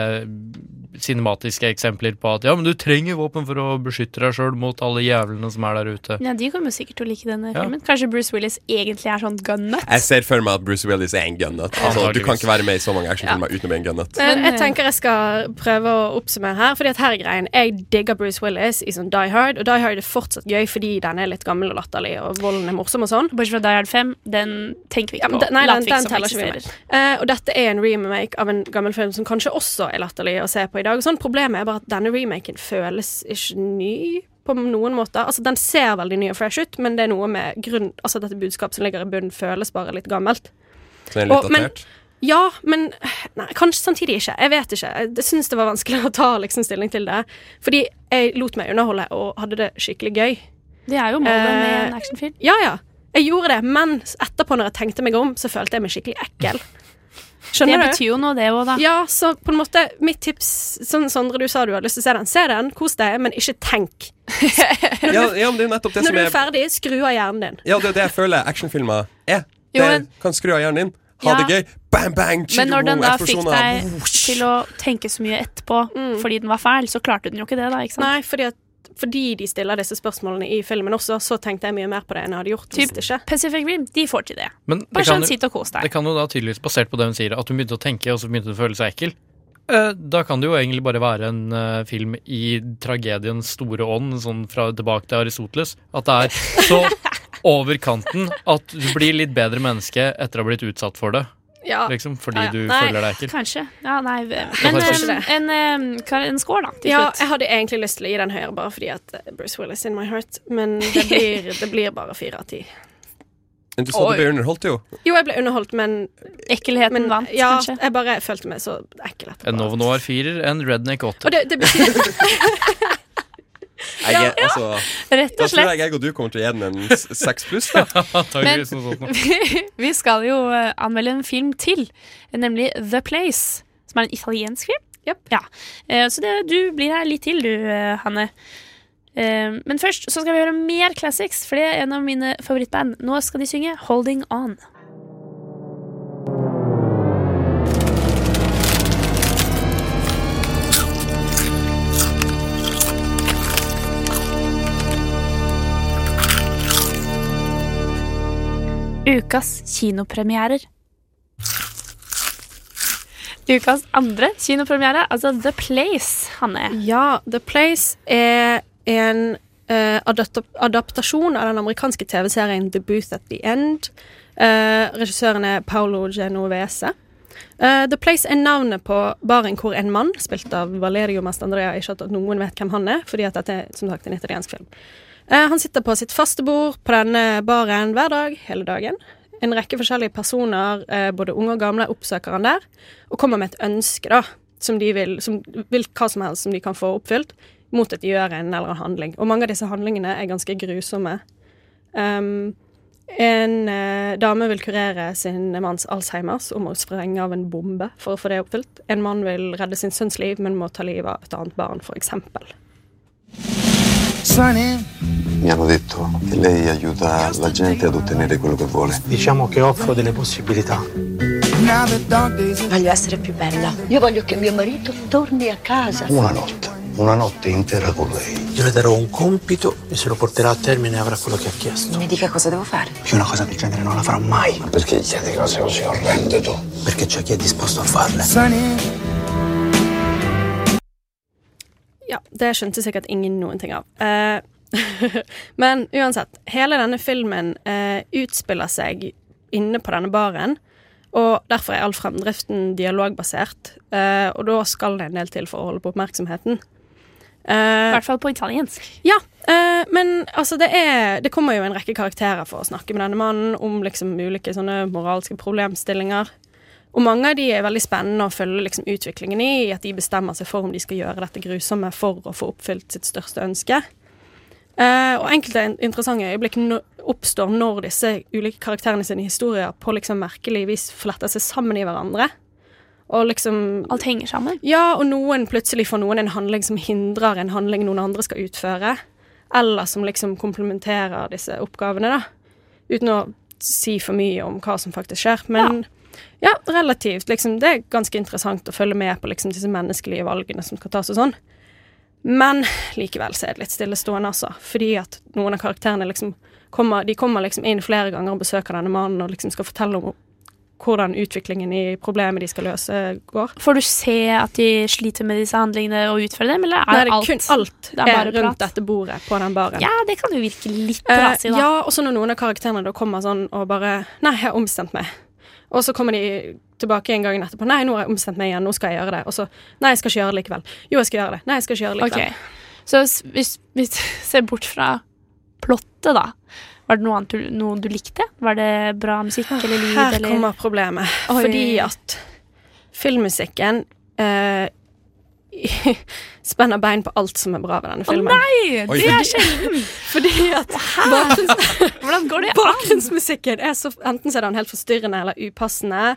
cinematiske eksempler på at ja, men du trenger våpen for å beskytte deg sjøl mot alle jævlene som er der ute. Ja, De kommer sikkert til å like denne Ja. filmen. Kanskje Bruce Willis egentlig er sånn gunnut? Jeg ser for meg at Bruce Willis er en gunnut. Altså, du kan ikke være med i så mange actionfilmer uten å bli en gunnut. Men jeg tenker jeg skal prøve å oppsummere her. Fordi at her er greien Jeg digger Bruce Willis i sånn Die Hard, og Die Hard er fortsatt gøy fordi den er litt gammel og latterlig, og volden er morsom og sånn. Bortsett fra Die Hard 5, den tenker vi ikke men på. den, nei, den, den, den teller ikke vi med. Eh, og dette er en remake av en gammel film som kanskje også er latterlig å se på i dag. Sånn, problemet er bare at denne remaken føles ikke ny på noen måter. Altså, den ser veldig ny og fresh ut, men det er noe med grunn Altså, dette budskapet som ligger i bunnen, føles bare litt gammelt. Så det er litt Og- men- datert. Ja, men nei, kanskje samtidig ikke. Jeg vet ikke. Jeg syns det var vanskelig å ta liksom, stilling til det. Fordi jeg lot meg underholde og hadde det skikkelig gøy. Det er jo målet med Eh, en actionfilm. Ja, ja. Jeg gjorde det, men etterpå, når jeg tenkte meg om, så følte jeg meg skikkelig ekkel. Skjønner det du? betyr jo noe, det òg, da. Ja, så på en måte Mitt tips, sånn Sondre, du sa du hadde lyst til å se den. Se den, kos deg, men ikke tenk. Ja, ja, men det er jo nettopp det Når som du er er ferdig, skru av hjernen din. Ja, det er det jeg føler actionfilmer er. Jo, Det men- kan skru av hjernen din, ha Ja. det gøy, bang, bang, Men når den da fikk deg til å tenke så mye etterpå fordi den var feil, så klarte den jo ikke det, da. ikke sant? Nei, fordi, at, fordi de stiller disse spørsmålene i filmen også, så tenkte jeg mye mer på det enn jeg hadde gjort hvis Typ ikke. Pacific Rim, de får til det. Men Bare kan sånn, sitt og kos deg. Det kan jo da tydeligvis, basert på det hun sier, at hun begynte å tenke, og så begynte hun å føle seg ekkel. Eh, Da kan det jo egentlig bare være en uh, film i tragediens store ånd, sånn fra tilbake til Aristoteles. At det er så over kanten at du blir litt bedre menneske etter å ha blitt utsatt for det. Ja. Liksom, fordi Ja, ja. du Nei, føler deg ekkel. Kanskje. Ja, nei Men eh, en, en, en score, da, til Ja, slutt. jeg hadde egentlig lyst til å gi den høyere bare fordi at eh, Bruce Willis in my heart, men det blir, det blir bare fire av ti. Men du sa du ble underholdt, jo. Jo, jeg ble underholdt, men Ekkelheten men, vant, ja, kanskje? Jeg bare følte meg så ekkel etterpå. En Novo Noir firer, en Redneck åtter. Og det, det betyr Jeg, er- altså, Rett og Da tror jeg jeg og du kommer til å gi den en seks pluss, sånt. vi, vi skal jo eh, anmelde en film til, nemlig The Place, som er en italiensk film. Ja. Eh, Så det, du blir her litt til, du, eh, Hanne. Eh, Men først så skal vi høre mer classics, for det er en av mine favorittband. Nå skal de synge Holding On. Ukas kinopremierer. Ukas andre kinopremiere, altså The Place, Hanne. Ja, The Place er en eh, adaptasjon av den amerikanske TV-serien The Booth at the End. Eh, regissøren er Paolo Genovese. Eh, the Place er navnet på baren hvor en mann, spilt av Valerio Mastandrea, ikke at noen vet hvem han er, fordi at dette er som sagt en italiensk film. Eh, han sitter på sitt faste bord på denne baren hver dag, hele dagen. en rekke forskjellige personer, eh, både unge og gamle, oppsøker han der og kommer med et ønske, da, som de vil, som vil hva som helst som de kan få oppfylt, mot at de gjør en eller annen handling. Og mange av disse handlingene er ganske grusomme. Um, en eh, dame vil kurere sin manns Alzheimers om å sprenge av en bombe for å få det oppfylt. En mann vil redde sin sønns liv, men må ta livet av et annet barn, eksempel. Mi hanno detto che lei aiuta la gente ad ottenere quello che vuole. Diciamo che offro delle possibilità. Voglio essere più bella. Io voglio che mio marito torni a casa. Una notte, una notte intera con lei. Io le darò un compito e se lo porterà a termine avrà quello che ha chiesto. Mi dica cosa devo fare. Io una cosa del genere non la farò mai. Ma perché chiedi cose così orrende tu? Perché c'è chi è disposto a farle. Ja, det skjønte sikkert ingen noen ting av. Eh, men uansett, hele denne filmen eh, utspiller seg inne på denne baren. Og derfor er all fremdriften dialogbasert. Eh, og da skal det en del til for å holde på oppmerksomheten. I hvert fall på italiensk. Ja, eh, men altså det er Det kommer jo en rekke karakterer for å snakke med denne mannen om liksom ulike sånne moralske problemstillinger. Og mange av de er veldig spennende å følge liksom utviklingen i, at de bestemmer seg for om de skal gjøre dette grusomme for å få oppfylt sitt største ønske. Uh, og enkelte in- interessante øyeblikk no oppstår når disse ulike karakterene sine historier på liksom merkelig vis fletter seg sammen i hverandre. Og liksom Alt henger sammen? Ja, og noen plutselig får noen en handling som hindrer en handling noen andre skal utføre. Eller som liksom komplementerer disse oppgavene, da. Uten å si for mye om hva som faktisk skjer. Men ja, relativt. Liksom, det er ganske interessant å følge med på liksom, disse menneskelige valgene som skal tas og sånn. Men likevel så er det litt stillestående, altså. Fordi at noen av karakterene liksom kommer, de kommer liksom inn flere ganger og besøker denne mannen og liksom skal fortelle om hvordan utviklingen i problemet de skal løse, går. Får du se at de sliter med disse handlingene og utfører dem, eller er det alt kun alt det er, er rundt dette bordet på den baren. Ja, det kan jo virke litt Eh, trasig, da. ja, og så når noen av karakterene da kommer sånn og bare Nei, jeg har ombestemt meg. Og så kommer de tilbake en gang etterpå. Nei, nå har jeg ombestemt meg igjen, nå skal jeg gjøre det. Og så Nei, jeg skal ikke gjøre det likevel. Jo, jeg skal gjøre det. Nei, jeg skal ikke gjøre det likevel. Ok. Så hvis vi ser bort fra plottet, da. Var det noe annet du, noe du likte? Var det bra musikk eller lyd? Her eller? kommer problemet. Oi. Fordi at filmmusikken eh, spenner bein på alt som er bra ved denne Å filmen. nei! Oi. Det er sjelden! Fordi at Hvordan går det an? bakgrunnsmusikken er så Enten så er den helt forstyrrende eller upassende,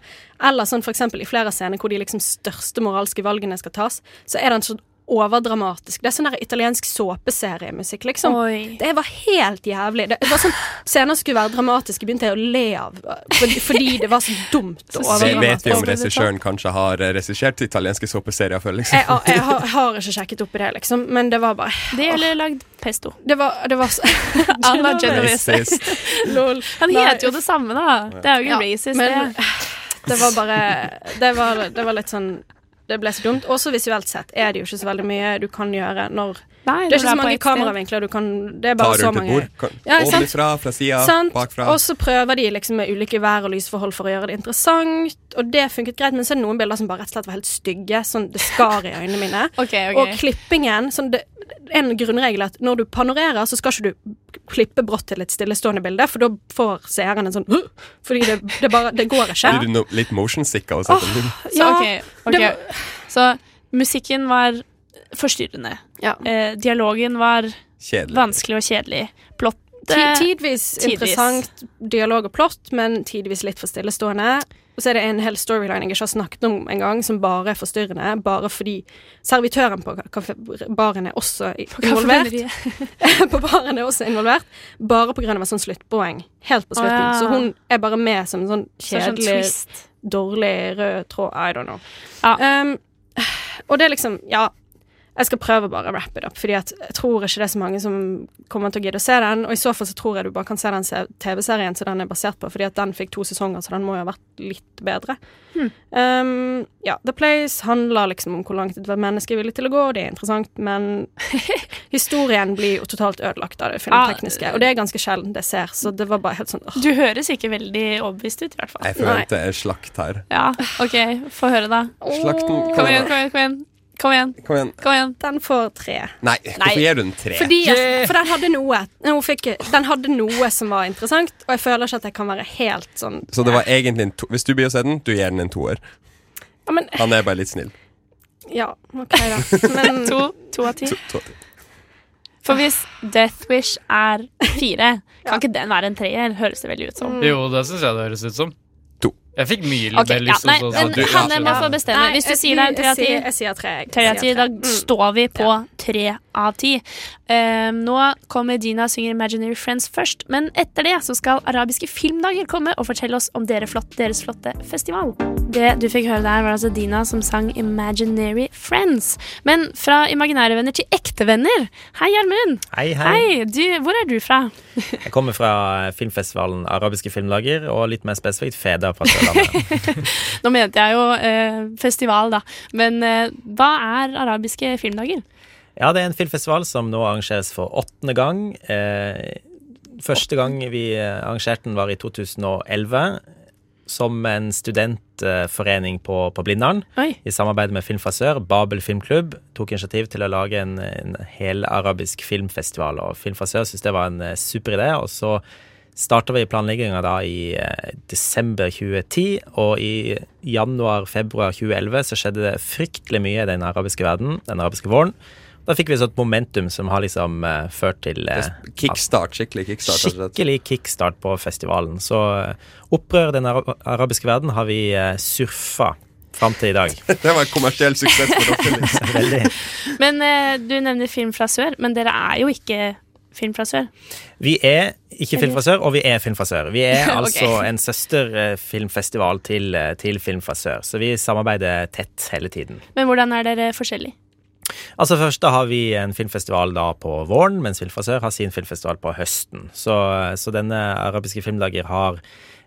eller sånn for eksempel i flere scener hvor de liksom største moralske valgene skal tas, så er den så overdramatisk. Det er sånn der italiensk såpeseriemusikk, liksom. Det var helt jævlig. Det var sånn Scener som skulle være dramatiske, begynte jeg å le av fordi, fordi det var så dumt og Vi vet vi om regissøren kanskje har regissert italienske såpeserier før, liksom. Jeg, har- jeg, har, jeg har ikke sjekket opp i det, liksom, men det var bare Det gjelder lagd pesto. Det var, det var så Anna Genovese. Lol. Han heter jo det samme, da. Det er jo ikke Ja, racist, men det. det var bare det var, det var litt sånn Det ble så dumt. Også visuelt sett er det jo ikke så veldig mye du kan gjøre når Nei, Det er ikke så mange kameravinkler du kan Det er bare så mange bord. Kan- Ja? Ovenfra, fra siden, Sant? bakfra. Og så prøver de liksom med ulike vær- og lysforhold for å gjøre det interessant, og det funket greit, men så er det noen bilder som bare rett og slett var helt stygge, sånn det skar i øynene mine. okay, okay. Og klippingen sånn det, En grunnregel er at når du panorerer, så skal ikke du klippe brått til et stillestående bilde, for da får seeren en sånn Fordi det, det bare Det går ikke. Blir du no, litt motion sick av å sette den? Så, Ja, ok, okay, det var- Så musikken var forstyrrende. Eh, dialogen var Kjedelig. vanskelig og kjedelig. Plottet Ti- Tidvis interessant dialog og plott, men tidvis litt for stillestående. Og så er det en hel storyline jeg ikke har snakket om engang, som bare er forstyrrende. Bare fordi servitøren på baren er også involvert. på baren er også involvert. Bare av en sånn sluttpoeng helt på slutten. slutten. ja. Så hun er bare med som en sånn Så sånn kjedelig, dårlig rød tråd. I don't know. Um, og det er liksom Ja. Jeg skal prøve bare å wrap it up, Fordi at jeg tror ikke det er så mange som kommer til å gidde å se den. Og i så fall så tror jeg du bare kan se den TV-serien som den er basert på, fordi at den fikk to sesonger, så den må jo ha vært litt bedre. Hmm. Um, ja, The Place handler liksom om hvor langt et menneske er villig til å gå, og det er interessant, men historien blir jo totalt ødelagt av det filmtekniske, og det er ganske sjelden det ser, så det var bare helt sånn åh. Du høres ikke veldig overbevist ut, i hvert fall. Jeg forventer en slakt her. Ja, OK, få høre, da. Slakten Kom igjen, kom igjen. kom igjen Kom igjen. Kom igjen. Kom igjen. Den får tre. Nei, hvorfor gir du den tre? Fordi at, for den hadde noe Hun fikk, Den hadde noe som var interessant, og jeg føler ikke at jeg kan være helt sånn Så det var egentlig en to Hvis du blir å se den, du gir den en toer. Ja, men Han er bare litt snill. Ja, OK, da. Men To, to av ti. To, to. For hvis Death Wish er fire, kan ikke den være en treer? Høres det veldig ut som. Jo, det syns jeg det høres ut som. To. Jeg fikk mye Ok, Okay, ja, nei, til å Hanne må få bestemme. Nei, Hvis du jeg- sier det er tre av ti, jeg sier tre, jeg tre av ti, tre. da står vi på tre av ti. Eh, nå kommer Dina synger Imaginary Friends først, men etter det så skal Arabiske filmdager komme og fortelle oss om dere flott, deres flotte festival. Det du fikk høre der, var altså Dina som sang Imaginary Friends. Men fra imaginære venner til ekte venner. Hei, Gjermund. Hei, hei. du, hvor er du fra? Jeg kommer fra filmfestivalen Arabiske filmdager, og litt mer spesifikt Feda fra. Nå mente jeg jo eh, festival, da. Men eh, hva er arabiske filmdager? Ja, det er en filmfestival som nå arrangeres for åttende gang. Eh, første gang vi eh, arrangerte den, var i 2011. Som en studentforening på, på Blindern. I samarbeid med Filmfasør. Babel filmklubb tok initiativ til å lage en, en helarabisk filmfestival. Og Filmfasør syntes det var en eh, super idé. Og så starta vi planlegginga da i eh, desember 2010, og i januar-februar 2011 så skjedde det fryktelig mye i den arabiske verden, den arabiske våren. Da fikk vi et sånt momentum som har liksom eh, ført til eh, Kickstart, skikkelig kickstart. Skikkelig kickstart på festivalen. Så opprør i den ara arabiske verden har vi surfa fram til i dag. Det var en kommersiell suksess for dere. Liksom. Men du nevner Film fra sør, men dere er jo ikke Film fra sør. Vi er ikke Film fra Sør, og vi er Film fra Sør. Vi er altså altså en søsterfilmfestival til, eh, til Film fra Sør, så vi samarbeider tett hele tiden. Men hvordan er dere forskjellige? Altså Først da har vi en filmfestival da på våren, mens Film fra Sør har sin filmfestival på høsten. Så, så denne arabiske filmdager har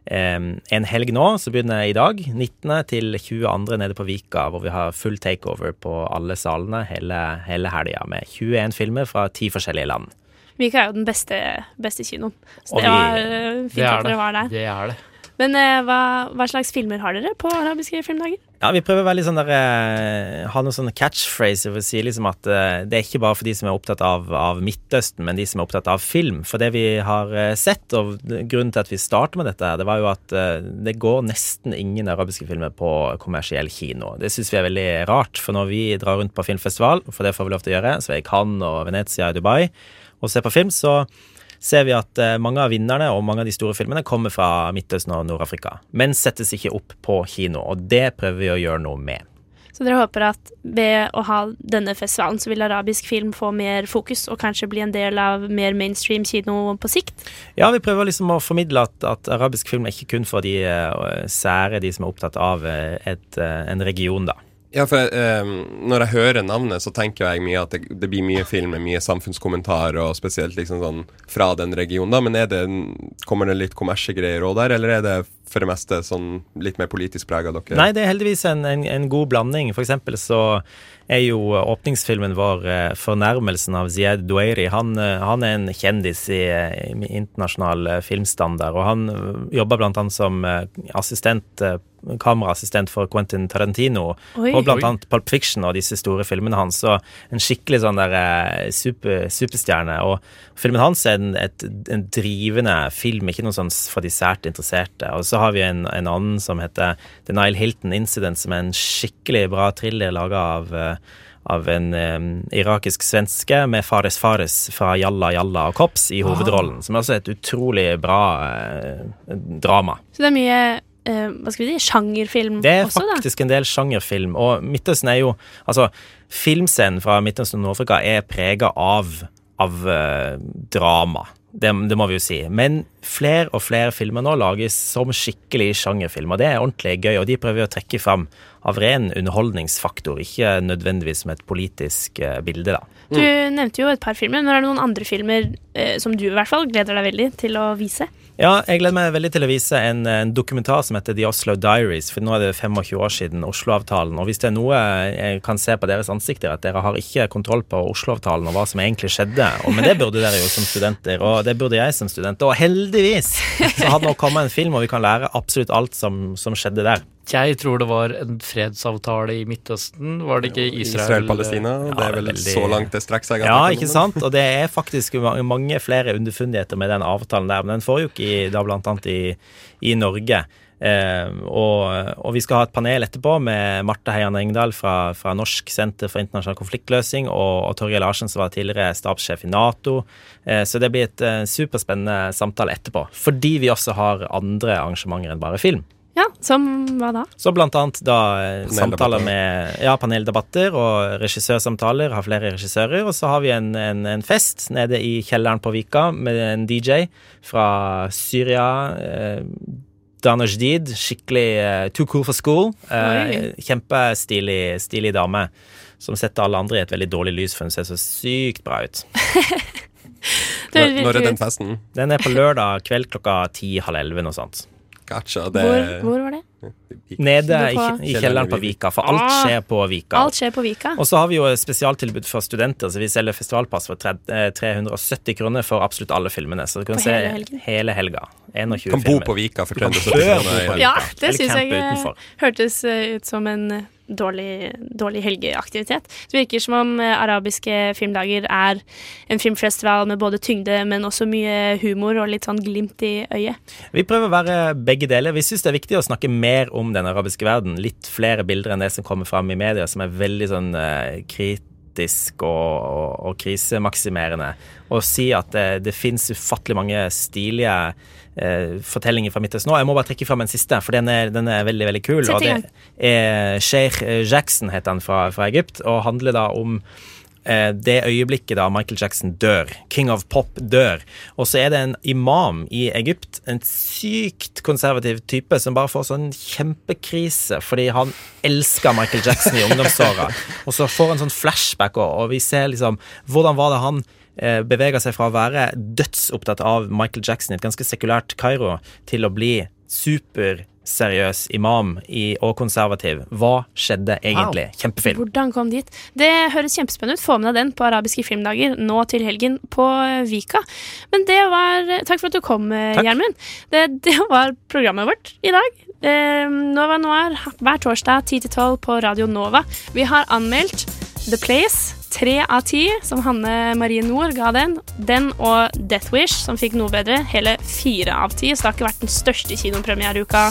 eh, en helg nå, som begynner i dag, 19. til 22. nede på Vika, hvor vi har full takeover på alle salene hele, hele helga, med 21 filmer fra ti forskjellige land. Vika er jo den beste, beste kinoen. Så det vi- var eh, fint Det er at dere det. var der. Det er det. Men eh, hva, hva slags filmer har dere på arabiske filmdager? Ja, vi prøver veldig sånn der, eh, ha noen sånne catchphraser for å si liksom at det er ikke bare for de som er opptatt av, av Midtøsten, men de som er opptatt av film. For det vi har sett, og grunnen til at vi startet med dette, det var jo at det går nesten ingen arabiske filmer på kommersiell kino. Det syns vi er veldig rart, for når vi drar rundt på filmfestival, for det får vi lov til å gjøre, så er i Cannes og Venezia og Dubai og ser på film, så ser vi at eh, mange av vinnerne og mange av de store filmene kommer fra Midtøsten og Nord-Afrika, men settes ikke opp på kino, og det prøver vi å gjøre noe med. Så dere håper at ved å ha denne festivalen, så vil arabisk film få mer fokus, og kanskje bli en del av mer mainstream kino på sikt? Ja, vi prøver liksom å formidle at, at arabisk film er ikke kun for de uh, sære, de som er opptatt av eh, et, uh, en region, da. Ja, for eh, når jeg hører navnet, så tenker jeg mye at det, det blir mye film med mye samfunnskommentar, og spesielt liksom sånn fra den regionen, da. Men det, kommer det litt kommersiegreier òg der, eller er det for det meste sånn litt mer politisk prega dere? Nei, det er heldigvis en, en, en god blanding. For eksempel så er jo åpningsfilmen vår eh, 'Fornærmelsen' av Ziad Doueiri. Han, eh, han er en kjendis i, i internasjonal eh, filmstandard, og han jobber blant annet som assistent kameraassistent for Quentin Tarantino Oi. og blant annet Pulp Fiction og disse store filmene hans. Og en skikkelig sånn der eh, super, superstjerne. Og filmen hans er en, et, en drivende film, ikke noe sånn for de sært interesserte. Og så har vi en, en annen som heter The Nile Hilton Incident, som er en skikkelig bra thriller laga av eh, av en um, irakisk svenske med Fares Fares fra Jalla Jalla og Kops i hovedrollen. Som er også et utrolig bra eh, drama. Så det er mye hva skal vi si, sjangerfilm også, da? Det er også, da? faktisk en del sjangerfilm, og Midtøsten er jo Altså, filmscenen fra Midtøsten og Nord-Afrika er prega av, av eh, drama. Det, det må vi jo si. Men flere og flere filmer nå lages som skikkelig sjangerfilmer. Det er ordentlig gøy, og de prøver å trekke fram av ren underholdningsfaktor, ikke nødvendigvis som et politisk eh, bilde, da. Du nevnte jo et par filmer, men er det noen andre filmer eh, som du i hvert fall gleder deg veldig til å vise? Ja, jeg gleder meg veldig til å vise en, en dokumentar som heter The Oslo Diaries. For nå er det 25 år siden Oslo-avtalen. Og hvis det er noe jeg kan se på deres ansikter, at dere har ikke kontroll på Oslo-avtalen og hva som egentlig skjedde. Og, men det burde dere jo som studenter, og det burde jeg som student. Og heldigvis så har det nå kommet en film, og vi kan lære absolutt alt som, som skjedde der. Jeg tror det var en fredsavtale i Midtøsten. Var det ikke Israel? Israel-Palestina. det er vel veldig- så langt det strekker seg. Ja, ikke sant? Og det er faktisk mange flere underfundigheter med den avtalen der. Men den foregikk i, da blant annet i, i Norge. Eh, og, og vi skal ha et panel etterpå med Marte Heian Engdahl fra, fra Norsk senter for internasjonal konfliktløsing og, og Torgeir Larsen, som var tidligere stabssjef i Nato. Eh, så det blir et eh, superspennende samtale etterpå. Fordi vi også har andre arrangementer enn bare film. Ja, som hva da? Så blant annet da eh, samtaler med ja, paneldebatter og regissørsamtaler, har flere regissører. Og så har vi en, en, en fest nede i kjelleren på Vika med en DJ fra Syria. Eh, Jdid, skikkelig eh, too cool for school. Eh, kjempestilig stilig dame. Som setter alle andre i et veldig dårlig lys, for hun ser så sykt bra ut. Når, når er den festen? Den er på lørdag kveld klokka ti-halv elleve, noe sånt. Gotcha. Det Hvor, hvor var det? Nede i, i kjelleren på Vika, for alt Ah. skjer på Vika. Alt skjer på Vika. Og så har vi jo spesialtilbud for studenter, så vi selger festivalpass for eh, 370 kroner for absolutt alle filmene. Så du kan se hele helga. 21 Kan bo på Vika for 370 kroner. Ja, det syns jeg eh, utenfor. hørtes eh, ut som en eh, dårlig, dårlig helgeaktivitet. Det virker som om eh, arabiske filmdager er en filmfestival med både tyngde, men også mye humor og litt sånn glimt i øyet. Vi prøver å være begge deler. Vi syns det er viktig å snakke mer om den arabiske verden. Litt flere bilder enn det som kommer fram i media, som er veldig sånn eh, kritisk og, og, og krisemaksimerende. Og si at det, det fins ufattelig mange stilige eh, fortellinger fra Midtøsten nå. Jeg må bare trekke fram en siste, for den er, den er veldig veldig kul. Og det er Sheikh Jackson, heter han fra, fra Egypt, og handler da om eh, det øyeblikket da Michael Jackson dør. King of Pop dør. Og så er det en imam i Egypt, en sykt konservativ type, som bare får sånn kjempekrise fordi han elsker Michael Jackson i ungdomsåra. Og så får han sånn flashback, og, og vi ser liksom Hvordan var det han eh, bevega seg fra å være dødsopptatt av Michael Jackson i et ganske sekulært Kairo, til å bli superseriøs imam i, og konservativ. Hva skjedde egentlig? Kjempefilm. Hvordan kom dit? Det høres kjempespennende ut. Få med deg den på arabiske filmdager nå til helgen på eh, Vika. Men det var Takk for at du kom, eh. Gjermund. Det, det var programmet vårt i dag. Nova Noir hver torsdag 10 til 12 på Radio Nova. Vi har anmeldt The Place. Tre av ti, som Hanne Marie Nord ga den. Den og Death Wish, som fikk noe bedre. Hele fire av ti. Så det har ikke vært den største kinopremiereuka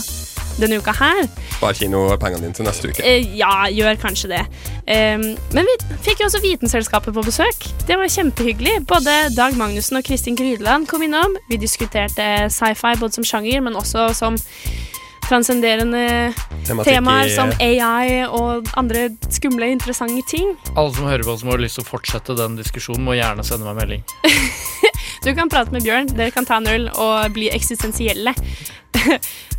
denne uka her. Spar kinopengene dine til neste uke. Eh, ja, gjør kanskje det. Um, men vi fikk jo også Vitenselskapet på besøk. Det var kjempehyggelig. Både Dag Magnussen og Kristin Grydeland kom innom. Vi diskuterte sci-fi både som sjanger, men også som transcenderende temaer som AI og andre skumle, interessante ting. Alle som hører på som har lyst til å fortsette den diskusjonen, må gjerne sende meg melding. Du kan prate med Bjørn, dere kan ta en øl og bli eksistensielle.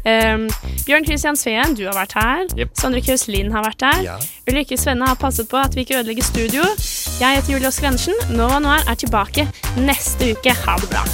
um, Bjørn Christian Sveen, du har vært her. Yep. Sondre Kjøs Lind har vært her. Ja. Ulrikke Svenne har passet på at vi ikke ødelegger studio. Jeg heter Julie Oskar Andersen. Nova Noir er tilbake neste uke. Ha det bra.